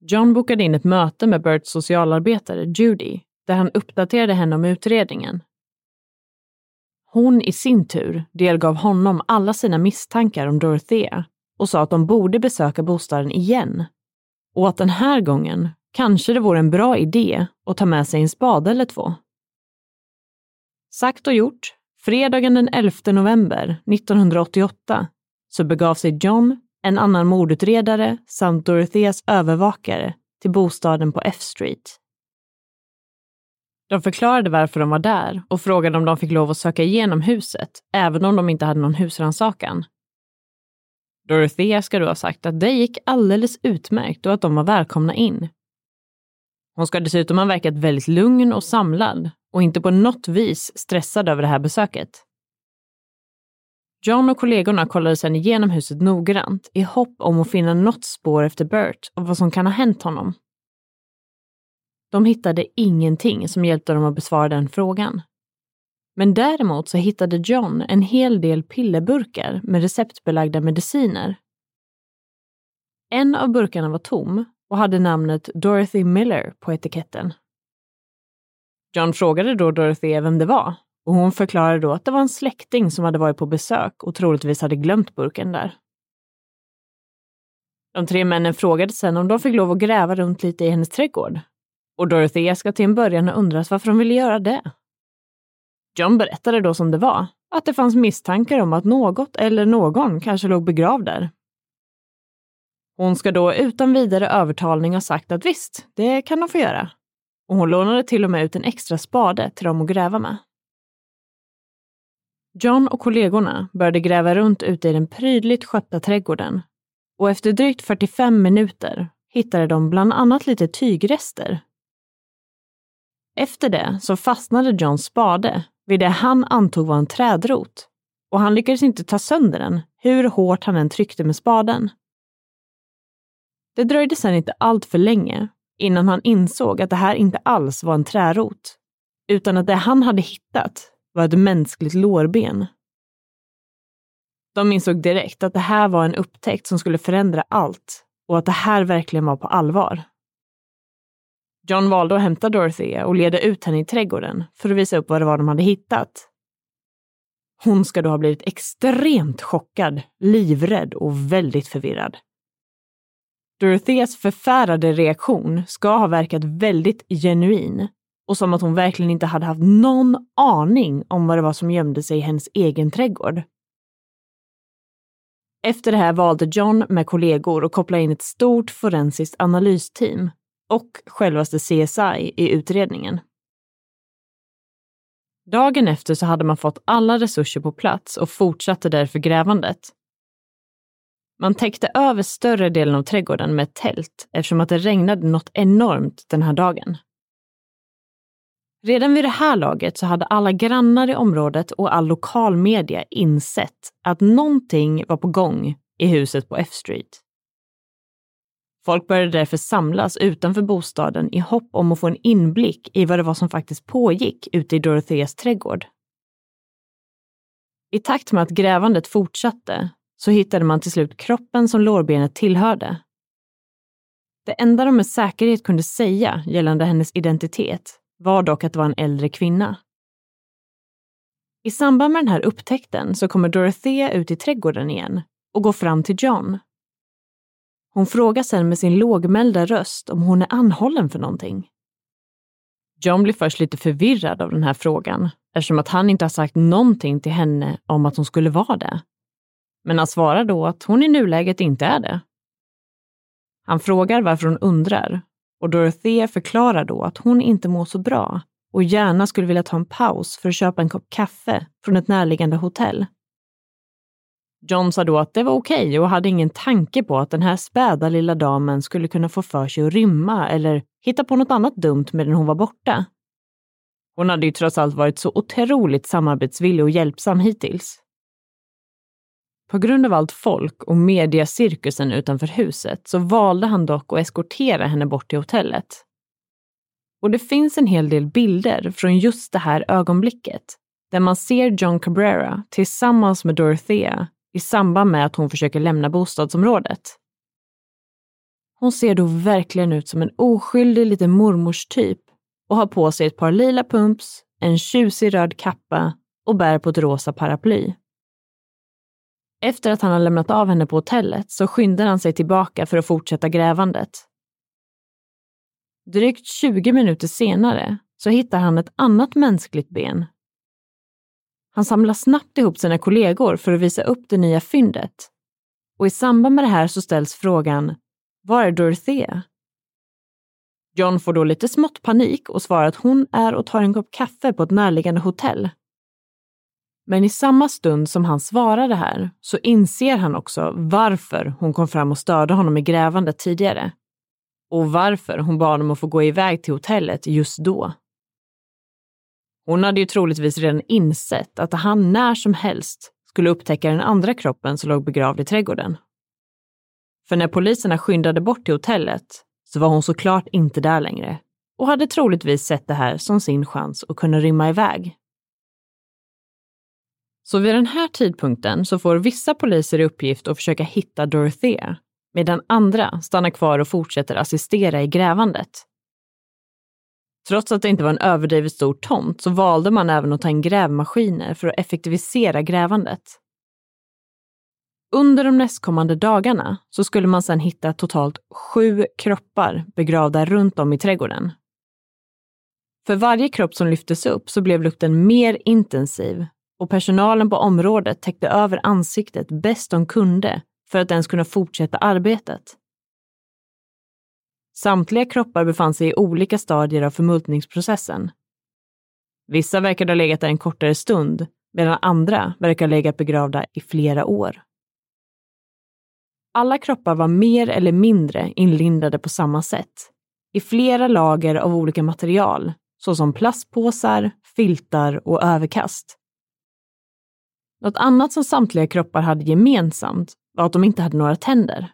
John bokade in ett möte med Berts socialarbetare Judy där han uppdaterade henne om utredningen. Hon i sin tur delgav honom alla sina misstankar om Dorothea och sa att de borde besöka bostaden igen och att den här gången kanske det vore en bra idé att ta med sig en spade eller två. Sagt och gjort Fredagen den 11 november 1988 så begav sig John, en annan mordutredare samt Dorotheas övervakare till bostaden på F Street. De förklarade varför de var där och frågade om de fick lov att söka igenom huset, även om de inte hade någon husrannsakan. Dorothea ska då ha sagt att det gick alldeles utmärkt och att de var välkomna in. Hon ska dessutom ha verkat väldigt lugn och samlad och inte på något vis stressad över det här besöket. John och kollegorna kollade sedan igenom huset noggrant i hopp om att finna något spår efter Bert och vad som kan ha hänt honom. De hittade ingenting som hjälpte dem att besvara den frågan. Men däremot så hittade John en hel del pillerburkar med receptbelagda mediciner. En av burkarna var tom och hade namnet Dorothy Miller på etiketten. John frågade då Dorothea vem det var och hon förklarade då att det var en släkting som hade varit på besök och troligtvis hade glömt burken där. De tre männen frågade sen om de fick lov att gräva runt lite i hennes trädgård. Och Dorothea ska till en början ha undrat varför de ville göra det. John berättade då som det var, att det fanns misstankar om att något eller någon kanske låg begravd där. Hon ska då utan vidare övertalning ha sagt att visst, det kan de få göra. Och hon lånade till och med ut en extra spade till dem att gräva med. John och kollegorna började gräva runt ute i den prydligt skötta trädgården och efter drygt 45 minuter hittade de bland annat lite tygrester. Efter det så fastnade Johns spade vid det han antog var en trädrot och han lyckades inte ta sönder den hur hårt han än tryckte med spaden. Det dröjde sedan inte allt för länge innan han insåg att det här inte alls var en trärot, utan att det han hade hittat var ett mänskligt lårben. De insåg direkt att det här var en upptäckt som skulle förändra allt och att det här verkligen var på allvar. John valde att hämta Dorothea och leda ut henne i trädgården för att visa upp vad det var de hade hittat. Hon ska då ha blivit extremt chockad, livrädd och väldigt förvirrad. Dorotheas förfärade reaktion ska ha verkat väldigt genuin och som att hon verkligen inte hade haft någon aning om vad det var som gömde sig i hennes egen trädgård. Efter det här valde John med kollegor att koppla in ett stort forensiskt analysteam och självaste CSI i utredningen. Dagen efter så hade man fått alla resurser på plats och fortsatte därför grävandet. Man täckte över större delen av trädgården med ett tält eftersom att det regnade något enormt den här dagen. Redan vid det här laget så hade alla grannar i området och all lokal media insett att någonting var på gång i huset på F Street. Folk började därför samlas utanför bostaden i hopp om att få en inblick i vad det var som faktiskt pågick ute i Dorotheas trädgård. I takt med att grävandet fortsatte så hittade man till slut kroppen som lårbenet tillhörde. Det enda de med säkerhet kunde säga gällande hennes identitet var dock att det var en äldre kvinna. I samband med den här upptäckten så kommer Dorothea ut i trädgården igen och går fram till John. Hon frågar sen med sin lågmälda röst om hon är anhållen för någonting. John blir först lite förvirrad av den här frågan eftersom att han inte har sagt någonting till henne om att hon skulle vara det. Men han svarar då att hon i nuläget inte är det. Han frågar varför hon undrar och Dorothea förklarar då att hon inte mår så bra och gärna skulle vilja ta en paus för att köpa en kopp kaffe från ett närliggande hotell. John sa då att det var okej okay och hade ingen tanke på att den här späda lilla damen skulle kunna få för sig att rymma eller hitta på något annat dumt medan hon var borta. Hon hade ju trots allt varit så otroligt samarbetsvillig och hjälpsam hittills. På grund av allt folk och mediacirkusen utanför huset så valde han dock att eskortera henne bort till hotellet. Och det finns en hel del bilder från just det här ögonblicket där man ser John Cabrera tillsammans med Dorothea i samband med att hon försöker lämna bostadsområdet. Hon ser då verkligen ut som en oskyldig liten mormorstyp och har på sig ett par lila pumps, en tjusig röd kappa och bär på ett rosa paraply. Efter att han har lämnat av henne på hotellet så skyndar han sig tillbaka för att fortsätta grävandet. Drygt 20 minuter senare så hittar han ett annat mänskligt ben. Han samlar snabbt ihop sina kollegor för att visa upp det nya fyndet. Och i samband med det här så ställs frågan, var är Dorothea? John får då lite smått panik och svarar att hon är och tar en kopp kaffe på ett närliggande hotell. Men i samma stund som han svarar det här så inser han också varför hon kom fram och störde honom i grävandet tidigare. Och varför hon bad om att få gå iväg till hotellet just då. Hon hade ju troligtvis redan insett att han när som helst skulle upptäcka den andra kroppen som låg begravd i trädgården. För när poliserna skyndade bort till hotellet så var hon såklart inte där längre och hade troligtvis sett det här som sin chans att kunna rymma iväg. Så vid den här tidpunkten så får vissa poliser i uppgift att försöka hitta Dorothea, medan andra stannar kvar och fortsätter assistera i grävandet. Trots att det inte var en överdrivet stor tomt så valde man även att ta in grävmaskiner för att effektivisera grävandet. Under de nästkommande dagarna så skulle man sedan hitta totalt sju kroppar begravda runt om i trädgården. För varje kropp som lyftes upp så blev lukten mer intensiv och personalen på området täckte över ansiktet bäst de kunde för att ens kunna fortsätta arbetet. Samtliga kroppar befann sig i olika stadier av förmultningsprocessen. Vissa verkade ha legat där en kortare stund, medan andra verkar ha legat begravda i flera år. Alla kroppar var mer eller mindre inlindade på samma sätt, i flera lager av olika material, såsom plastpåsar, filtar och överkast. Något annat som samtliga kroppar hade gemensamt var att de inte hade några tänder.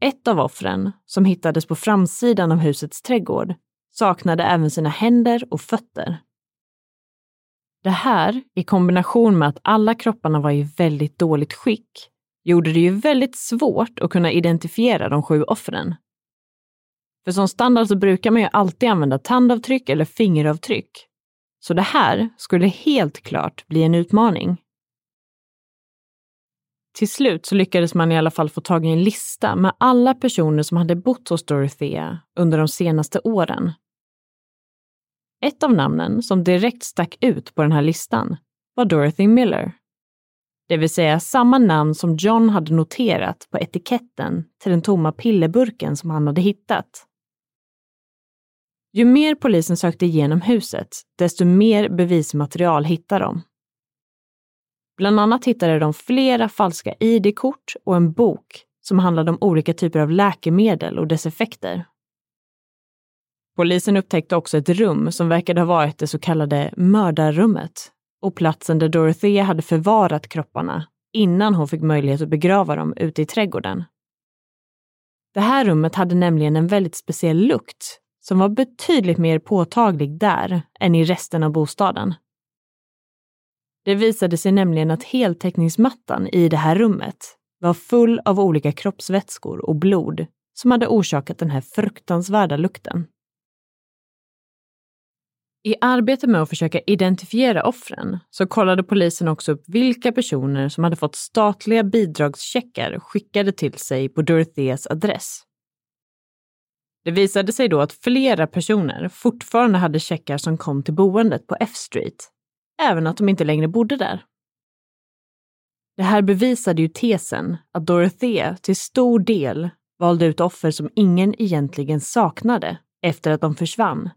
Ett av offren, som hittades på framsidan av husets trädgård, saknade även sina händer och fötter. Det här, i kombination med att alla kropparna var i väldigt dåligt skick, gjorde det ju väldigt svårt att kunna identifiera de sju offren. För som standard så brukar man ju alltid använda tandavtryck eller fingeravtryck. Så det här skulle helt klart bli en utmaning. Till slut så lyckades man i alla fall få tag i en lista med alla personer som hade bott hos Dorothea under de senaste åren. Ett av namnen som direkt stack ut på den här listan var Dorothy Miller. Det vill säga samma namn som John hade noterat på etiketten till den tomma pillerburken som han hade hittat. Ju mer polisen sökte igenom huset, desto mer bevismaterial hittade de. Bland annat hittade de flera falska ID-kort och en bok som handlade om olika typer av läkemedel och dess effekter. Polisen upptäckte också ett rum som verkade ha varit det så kallade mördarrummet och platsen där Dorothea hade förvarat kropparna innan hon fick möjlighet att begrava dem ute i trädgården. Det här rummet hade nämligen en väldigt speciell lukt som var betydligt mer påtaglig där än i resten av bostaden. Det visade sig nämligen att heltäckningsmattan i det här rummet var full av olika kroppsvätskor och blod som hade orsakat den här fruktansvärda lukten. I arbetet med att försöka identifiera offren så kollade polisen också upp vilka personer som hade fått statliga bidragscheckar skickade till sig på Dorotheas adress. Det visade sig då att flera personer fortfarande hade checkar som kom till boendet på F Street, även att de inte längre bodde där. Det här bevisade ju tesen att Dorothea till stor del valde ut offer som ingen egentligen saknade efter att de försvann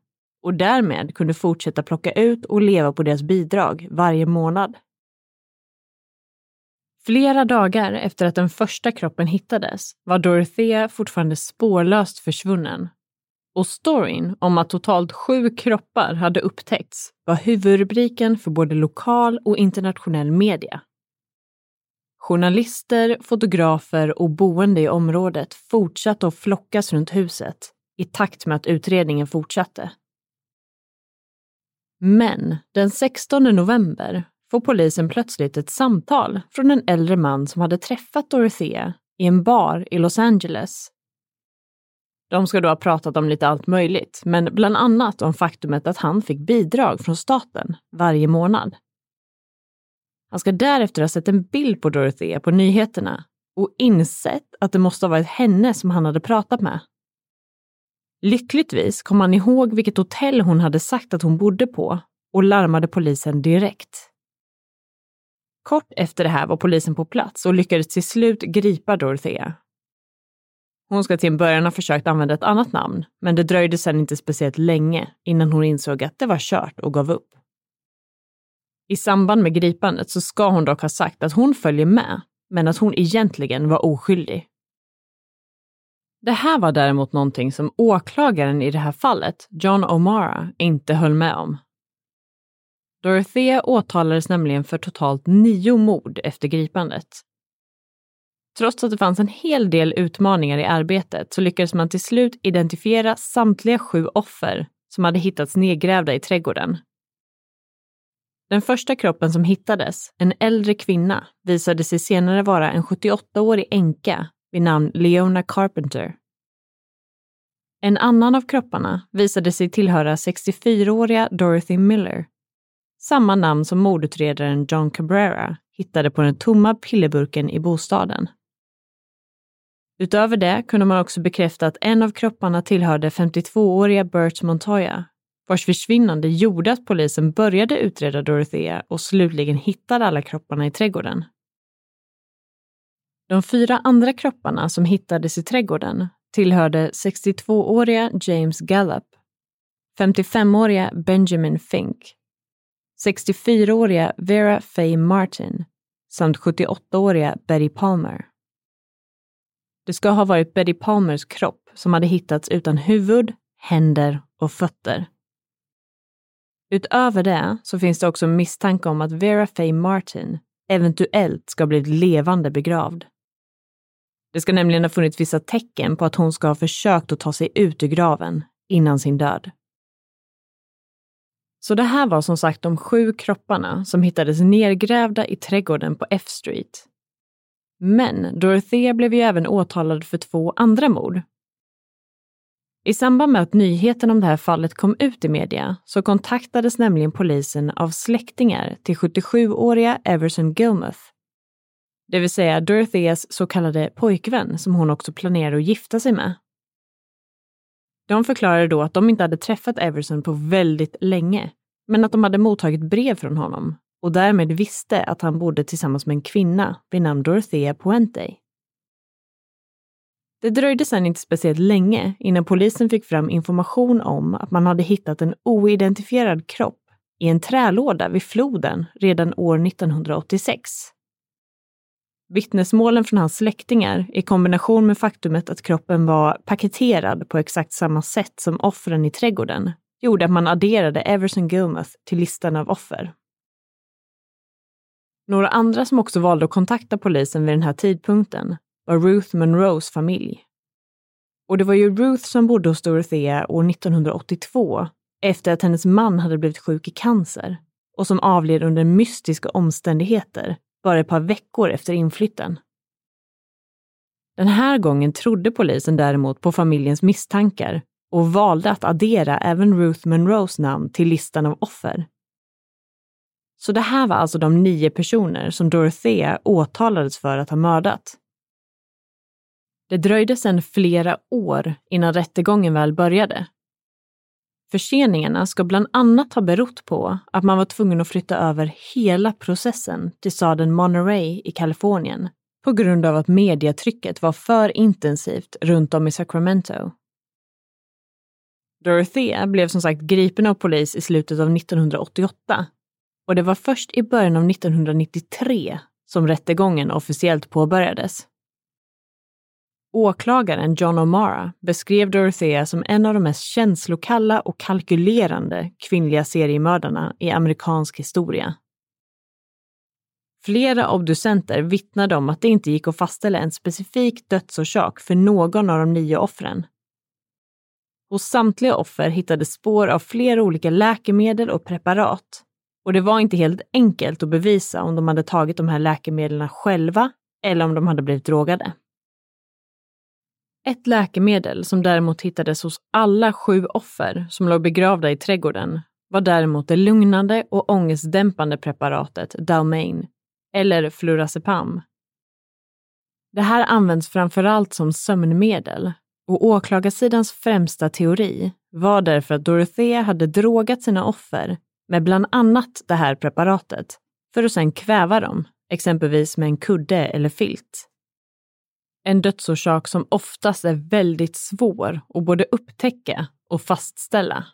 och därmed kunde fortsätta plocka ut och leva på deras bidrag varje månad. Flera dagar efter att den första kroppen hittades var Dorothea fortfarande spårlöst försvunnen. Och storyn om att totalt sju kroppar hade upptäckts var huvudrubriken för både lokal och internationell media. Journalister, fotografer och boende i området fortsatte att flockas runt huset i takt med att utredningen fortsatte. Men den 16 november får polisen plötsligt ett samtal från en äldre man som hade träffat Dorothea i en bar i Los Angeles. De ska då ha pratat om lite allt möjligt, men bland annat om faktumet att han fick bidrag från staten varje månad. Han ska därefter ha sett en bild på Dorothea på nyheterna och insett att det måste ha varit henne som han hade pratat med. Lyckligtvis kom han ihåg vilket hotell hon hade sagt att hon bodde på och larmade polisen direkt. Kort efter det här var polisen på plats och lyckades till slut gripa Dorothea. Hon ska till en början ha försökt använda ett annat namn, men det dröjde sedan inte speciellt länge innan hon insåg att det var kört och gav upp. I samband med gripandet så ska hon dock ha sagt att hon följer med, men att hon egentligen var oskyldig. Det här var däremot någonting som åklagaren i det här fallet, John O'Mara, inte höll med om. Dorothea åtalades nämligen för totalt nio mord efter gripandet. Trots att det fanns en hel del utmaningar i arbetet så lyckades man till slut identifiera samtliga sju offer som hade hittats nedgrävda i trädgården. Den första kroppen som hittades, en äldre kvinna, visade sig senare vara en 78-årig änka vid namn Leona Carpenter. En annan av kropparna visade sig tillhöra 64-åriga Dorothy Miller samma namn som mordutredaren John Cabrera hittade på den tomma pillerburken i bostaden. Utöver det kunde man också bekräfta att en av kropparna tillhörde 52-åriga Bert Montoya, vars försvinnande gjorde att polisen började utreda Dorothea och slutligen hittade alla kropparna i trädgården. De fyra andra kropparna som hittades i trädgården tillhörde 62-åriga James Gallup, 55-åriga Benjamin Fink, 64-åriga Vera Faye Martin samt 78-åriga Betty Palmer. Det ska ha varit Betty Palmers kropp som hade hittats utan huvud, händer och fötter. Utöver det så finns det också misstanke om att Vera Faye Martin eventuellt ska ha blivit levande begravd. Det ska nämligen ha funnits vissa tecken på att hon ska ha försökt att ta sig ut ur graven innan sin död. Så det här var som sagt de sju kropparna som hittades nergrävda i trädgården på F Street. Men Dorothea blev ju även åtalad för två andra mord. I samband med att nyheten om det här fallet kom ut i media så kontaktades nämligen polisen av släktingar till 77-åriga Everson Gilmuth. Det vill säga Dorotheas så kallade pojkvän som hon också planerade att gifta sig med. De förklarade då att de inte hade träffat Everson på väldigt länge, men att de hade mottagit brev från honom och därmed visste att han bodde tillsammans med en kvinna vid namn Dorothea Puente. Det dröjde sedan inte speciellt länge innan polisen fick fram information om att man hade hittat en oidentifierad kropp i en trälåda vid floden redan år 1986. Vittnesmålen från hans släktingar i kombination med faktumet att kroppen var paketerad på exakt samma sätt som offren i trädgården gjorde att man adderade Everson Gilmuth till listan av offer. Några andra som också valde att kontakta polisen vid den här tidpunkten var Ruth Monroes familj. Och det var ju Ruth som bodde hos Dorothea år 1982 efter att hennes man hade blivit sjuk i cancer och som avled under mystiska omständigheter bara ett par veckor efter inflytten. Den här gången trodde polisen däremot på familjens misstankar och valde att addera även Ruth Monroes namn till listan av offer. Så det här var alltså de nio personer som Dorothea åtalades för att ha mördat. Det dröjde sedan flera år innan rättegången väl började. Förseningarna ska bland annat ha berott på att man var tvungen att flytta över hela processen till staden Monterey i Kalifornien på grund av att mediatrycket var för intensivt runt om i Sacramento. Dorothea blev som sagt gripen av polis i slutet av 1988 och det var först i början av 1993 som rättegången officiellt påbörjades. Åklagaren John O'Mara beskrev Dorothea som en av de mest känslokalla och kalkylerande kvinnliga seriemördarna i amerikansk historia. Flera obducenter vittnade om att det inte gick att fastställa en specifik dödsorsak för någon av de nio offren. Hos samtliga offer hittades spår av flera olika läkemedel och preparat och det var inte helt enkelt att bevisa om de hade tagit de här läkemedlen själva eller om de hade blivit drogade. Ett läkemedel som däremot hittades hos alla sju offer som låg begravda i trädgården var däremot det lugnande och ångestdämpande preparatet Dalmain, eller Flurazepam. Det här används framförallt som sömnmedel och åklagarsidans främsta teori var därför att Dorothea hade drogat sina offer med bland annat det här preparatet för att sedan kväva dem, exempelvis med en kudde eller filt. En dödsorsak som oftast är väldigt svår att både upptäcka och fastställa.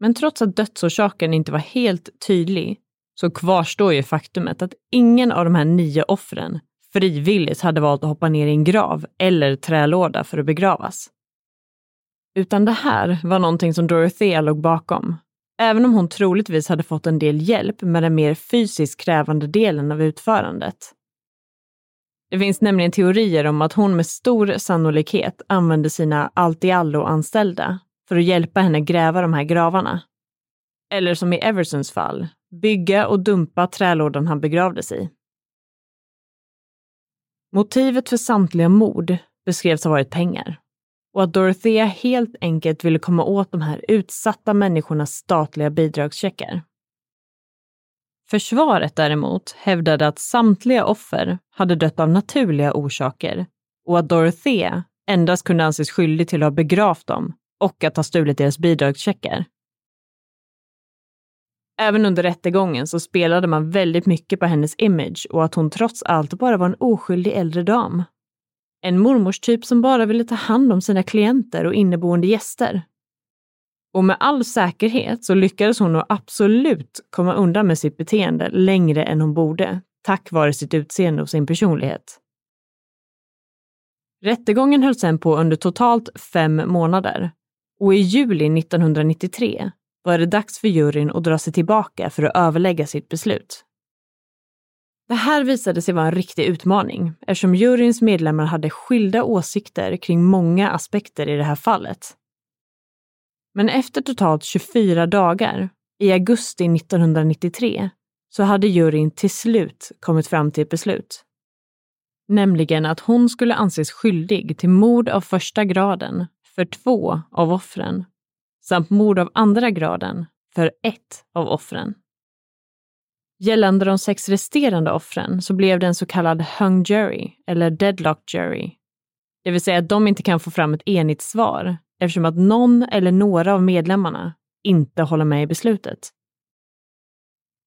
Men trots att dödsorsaken inte var helt tydlig så kvarstår ju faktumet att ingen av de här nio offren frivilligt hade valt att hoppa ner i en grav eller trälåda för att begravas. Utan det här var någonting som Dorothea låg bakom även om hon troligtvis hade fått en del hjälp med den mer fysiskt krävande delen av utförandet. Det finns nämligen teorier om att hon med stor sannolikhet använde sina allt-i-allo-anställda för att hjälpa henne gräva de här gravarna. Eller som i Eversons fall, bygga och dumpa trälådan han begravdes i. Motivet för samtliga mord beskrevs ha varit pengar. och att Dorothea helt enkelt ville komma åt de här utsatta människornas statliga bidragscheckar. Försvaret däremot hävdade att samtliga offer hade dött av naturliga orsaker och att Dorothea endast kunde anses skyldig till att ha begravt dem och att ha stulit deras bidragscheckar. Även under rättegången så spelade man väldigt mycket på hennes image och att hon trots allt bara var en oskyldig äldre dam. En mormorstyp som bara ville ta hand om sina klienter och inneboende gäster. Och med all säkerhet så lyckades hon nog absolut komma undan med sitt beteende längre än hon borde, tack vare sitt utseende och sin personlighet. Rättegången höll sedan på under totalt fem månader och i juli 1993 var det dags för juryn att dra sig tillbaka för att överlägga sitt beslut. Det här visade sig vara en riktig utmaning eftersom juryns medlemmar hade skilda åsikter kring många aspekter i det här fallet. Men efter totalt 24 dagar, i augusti 1993, så hade juryn till slut kommit fram till ett beslut. Nämligen att hon skulle anses skyldig till mord av första graden för två av offren samt mord av andra graden för ett av offren. Gällande de sex resterande offren så blev det en så kallad hung jury, eller deadlock jury. Det vill säga att de inte kan få fram ett enigt svar eftersom att någon eller några av medlemmarna inte håller med i beslutet.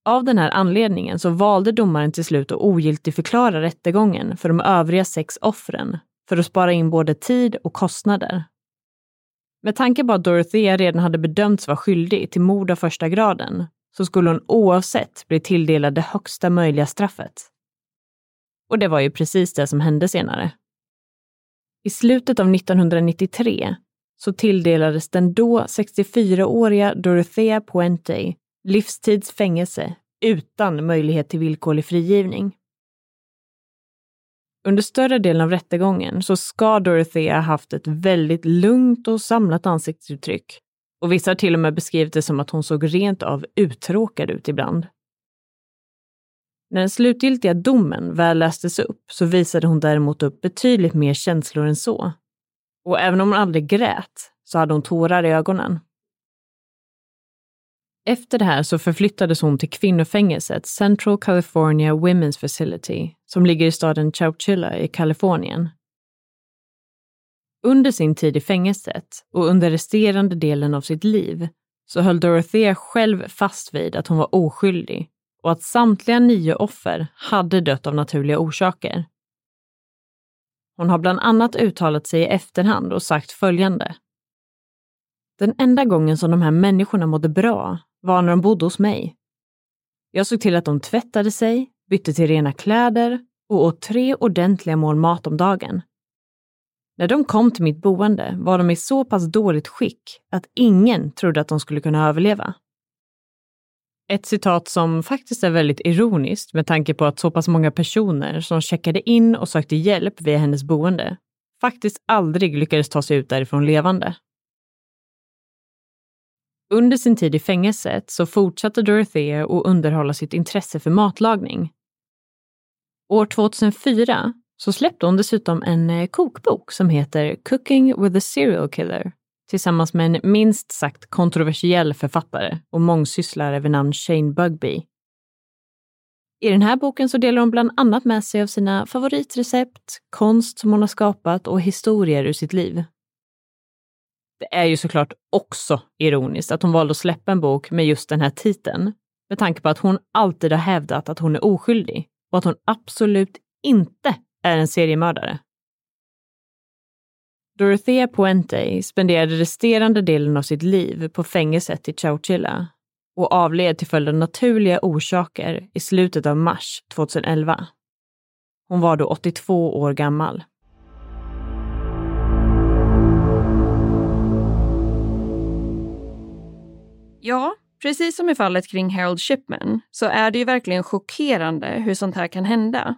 Av den här anledningen så valde domaren till slut att ogiltigförklara rättegången för de övriga sex offren för att spara in både tid och kostnader. Med tanke på att Dorothea redan hade bedömts vara skyldig till mord av första graden så skulle hon oavsett bli tilldelad det högsta möjliga straffet. Och det var ju precis det som hände senare. I slutet av 1993 så tilldelades den då 64-åriga Dorothea Puente livstids fängelse utan möjlighet till villkorlig frigivning. Under större delen av rättegången så ska Dorothea haft ett väldigt lugnt och samlat ansiktsuttryck och vissa har till och med beskrivit det som att hon såg rent av uttråkad ut ibland. När den slutgiltiga domen väl lästes upp så visade hon däremot upp betydligt mer känslor än så. Och även om hon aldrig grät så hade hon tårar i ögonen. Efter det här så förflyttades hon till kvinnofängelset Central California Women's Facility som ligger i staden Chowchilla i Kalifornien. Under sin tid i fängelset och under resterande delen av sitt liv så höll Dorothea själv fast vid att hon var oskyldig och att samtliga nio offer hade dött av naturliga orsaker. Hon har bland annat uttalat sig i efterhand och sagt följande. Den enda gången som de här människorna mådde bra var när de bodde hos mig. Jag såg till att de tvättade sig, bytte till rena kläder och åt tre ordentliga mål mat om dagen. När de kom till mitt boende var de i så pass dåligt skick att ingen trodde att de skulle kunna överleva. Ett citat som faktiskt är väldigt ironiskt med tanke på att så pass många personer som checkade in och sökte hjälp via hennes boende faktiskt aldrig lyckades ta sig ut därifrån levande. Under sin tid i fängelset så fortsatte Dorothea att underhålla sitt intresse för matlagning. År 2004 så släppte hon dessutom en eh, kokbok som heter Cooking with a serial killer tillsammans med en minst sagt kontroversiell författare och mångsysslare vid namn Shane Bugby. I den här boken så delar hon bland annat med sig av sina favoritrecept, konst som hon har skapat och historier ur sitt liv. Det är ju såklart också ironiskt att hon valde att släppa en bok med just den här titeln, med tanke på att hon alltid har hävdat att hon är oskyldig och att hon absolut inte är en seriemördare. Dorothea Puente spenderade resterande delen av sitt liv på fängelset i Chowchilla och avled till följd av naturliga orsaker i slutet av mars 2011. Hon var då 82 år gammal. Ja, precis som i fallet kring Harold Shipman så är det ju verkligen chockerande hur sånt här kan hända.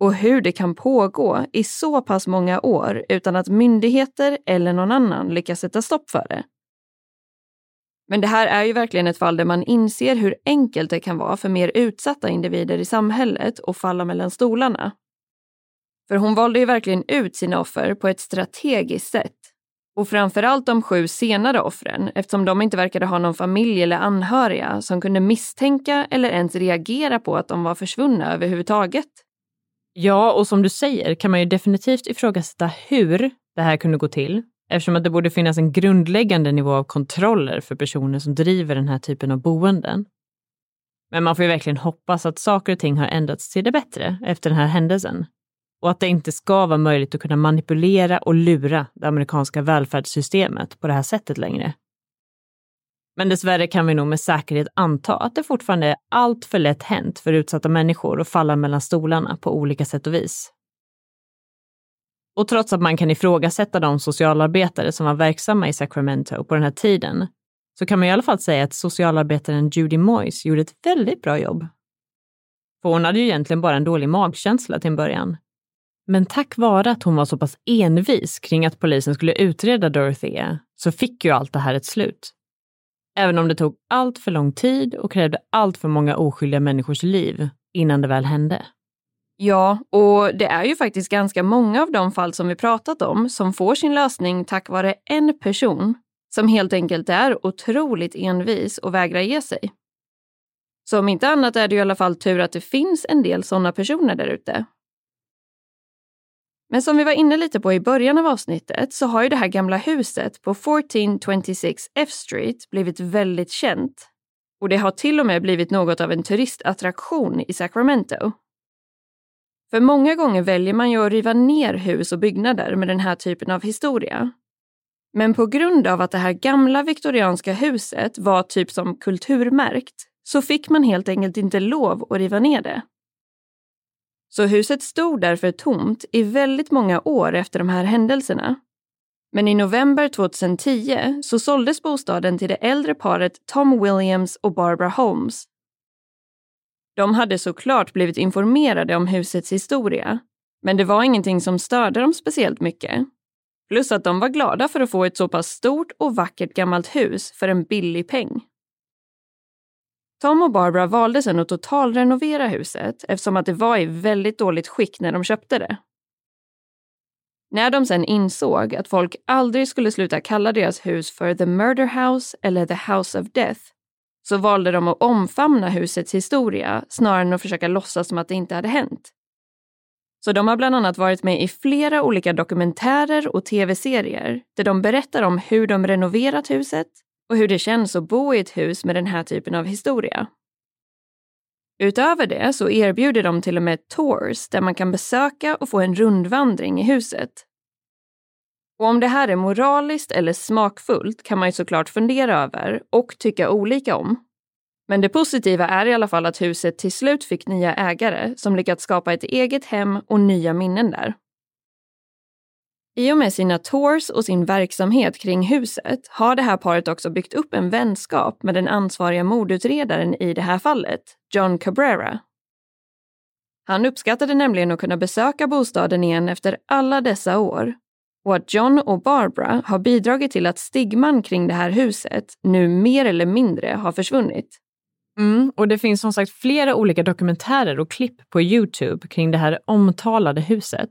Och hur det kan pågå i så pass många år utan att myndigheter eller någon annan lyckas sätta stopp för det. Men det här är ju verkligen ett fall där man inser hur enkelt det kan vara för mer utsatta individer i samhället att falla mellan stolarna. För hon valde ju verkligen ut sina offer på ett strategiskt sätt Och framförallt de sju senare offren eftersom de inte verkade ha någon familj eller anhöriga som kunde misstänka eller ens reagera på att de var försvunna överhuvudtaget. Ja, och som du säger kan man ju definitivt ifrågasätta hur det här kunde gå till eftersom att det borde finnas en grundläggande nivå av kontroller för personer som driver den här typen av boenden. Men man får ju verkligen hoppas att saker och ting har ändrats till det bättre efter den här händelsen och att det inte ska vara möjligt att kunna manipulera och lura det amerikanska välfärdssystemet på det här sättet längre. Men dessvärre kan vi nog med säkerhet anta att det fortfarande är allt för lätt hänt för utsatta människor att falla mellan stolarna på olika sätt och vis. Och trots att man kan ifrågasätta de socialarbetare som var verksamma i Sacramento på den här tiden, så kan man i alla fall säga att socialarbetaren Judy Moyes gjorde ett väldigt bra jobb. För hon hade ju egentligen bara en dålig magkänsla till en början. Men tack vare att hon var så pass envis kring att polisen skulle utreda Dorothea så fick ju allt det här ett slut. Även om det tog allt för lång tid och krävde allt för många oskyldiga människors liv innan det väl hände. Ja, och det är ju faktiskt ganska många av de fall som vi pratat om som får sin lösning tack vare en person som helt enkelt är otroligt envis och vägrar ge sig. Så om inte annat är det i alla fall tur att det finns en del sådana personer där ute. Men som vi var inne lite på i början av avsnittet så har ju det här gamla huset på 1426 F Street blivit väldigt känt. Och det har till och med blivit något av en turistattraktion i Sacramento. För många gånger väljer man ju att riva ner hus och byggnader med den här typen av historia. Men på grund av att det här gamla viktorianska huset var typ som kulturmärkt så fick man helt enkelt inte lov att riva ner det. Så huset stod därför tomt i väldigt många år efter de här händelserna. Men i november 2010 så såldes bostaden till det äldre paret Tom Williams och Barbara Holmes. De hade såklart blivit informerade om husets historia, men det var ingenting som störde dem speciellt mycket. Plus att de var glada för att få ett så pass stort och vackert gammalt hus för en billig peng. Tom och Barbara valde sedan att totalrenovera huset eftersom att det var i väldigt dåligt skick när de köpte det. När de sen insåg att folk aldrig skulle sluta kalla deras hus för The Murder House eller The House of Death så valde de att omfamna husets historia snarare än att försöka låtsas som att det inte hade hänt. Så de har bland annat varit med i flera olika dokumentärer och tv-serier där de berättar om hur de renoverat huset och hur det känns att bo i ett hus med den här typen av historia. Utöver det så erbjuder de till och med tours där man kan besöka och få en rundvandring i huset. Och om det här är moraliskt eller smakfullt kan man ju såklart fundera över och tycka olika om. Men det positiva är i alla fall att huset till slut fick nya ägare som lyckats skapa ett eget hem och nya minnen där. I och med sina tours och sin verksamhet kring huset har det här paret också byggt upp en vänskap med den ansvariga mordutredaren i det här fallet, John Cabrera. Han uppskattade nämligen att kunna besöka bostaden igen efter alla dessa år och att John och Barbara har bidragit till att stigman kring det här huset nu mer eller mindre har försvunnit. Mm, och det finns som sagt flera olika dokumentärer och klipp på Youtube kring det här omtalade huset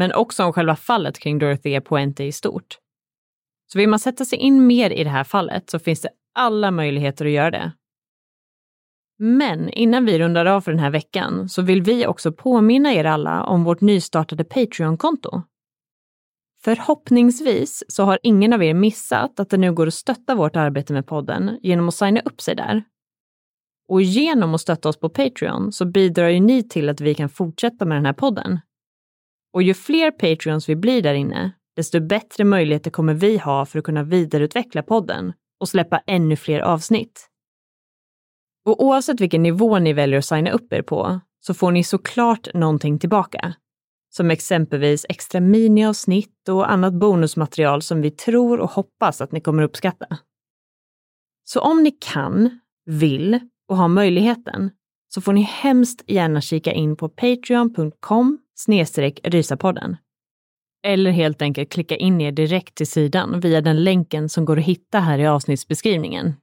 men också om själva fallet kring Dorothea Puente i stort. Så vill man sätta sig in mer i det här fallet så finns det alla möjligheter att göra det. Men innan vi rundar av för den här veckan så vill vi också påminna er alla om vårt nystartade Patreon-konto. Förhoppningsvis så har ingen av er missat att det nu går att stötta vårt arbete med podden genom att signa upp sig där. Och genom att stötta oss på Patreon så bidrar ju ni till att vi kan fortsätta med den här podden. Och ju fler Patreons vi blir där inne, desto bättre möjligheter kommer vi ha för att kunna vidareutveckla podden och släppa ännu fler avsnitt. Och oavsett vilken nivå ni väljer att signa upp er på så får ni såklart någonting tillbaka. Som exempelvis extra miniavsnitt och annat bonusmaterial som vi tror och hoppas att ni kommer uppskatta. Så om ni kan, vill och har möjligheten så får ni hemskt gärna kika in på patreon.com snedstreck rysapodden. Eller helt enkelt klicka in er direkt till sidan via den länken som går att hitta här i avsnittsbeskrivningen.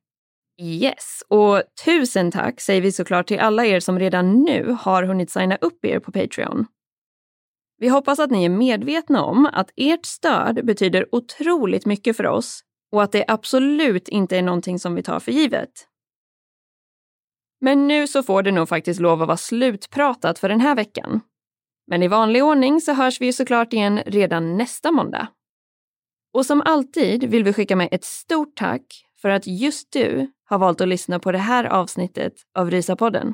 Yes, och tusen tack säger vi såklart till alla er som redan nu har hunnit signa upp er på Patreon. Vi hoppas att ni är medvetna om att ert stöd betyder otroligt mycket för oss och att det absolut inte är någonting som vi tar för givet. Men nu så får det nog faktiskt lov att vara slutpratat för den här veckan. Men i vanlig ordning så hörs vi ju såklart igen redan nästa måndag. Och som alltid vill vi skicka med ett stort tack för att just du har valt att lyssna på det här avsnittet av Rysapodden.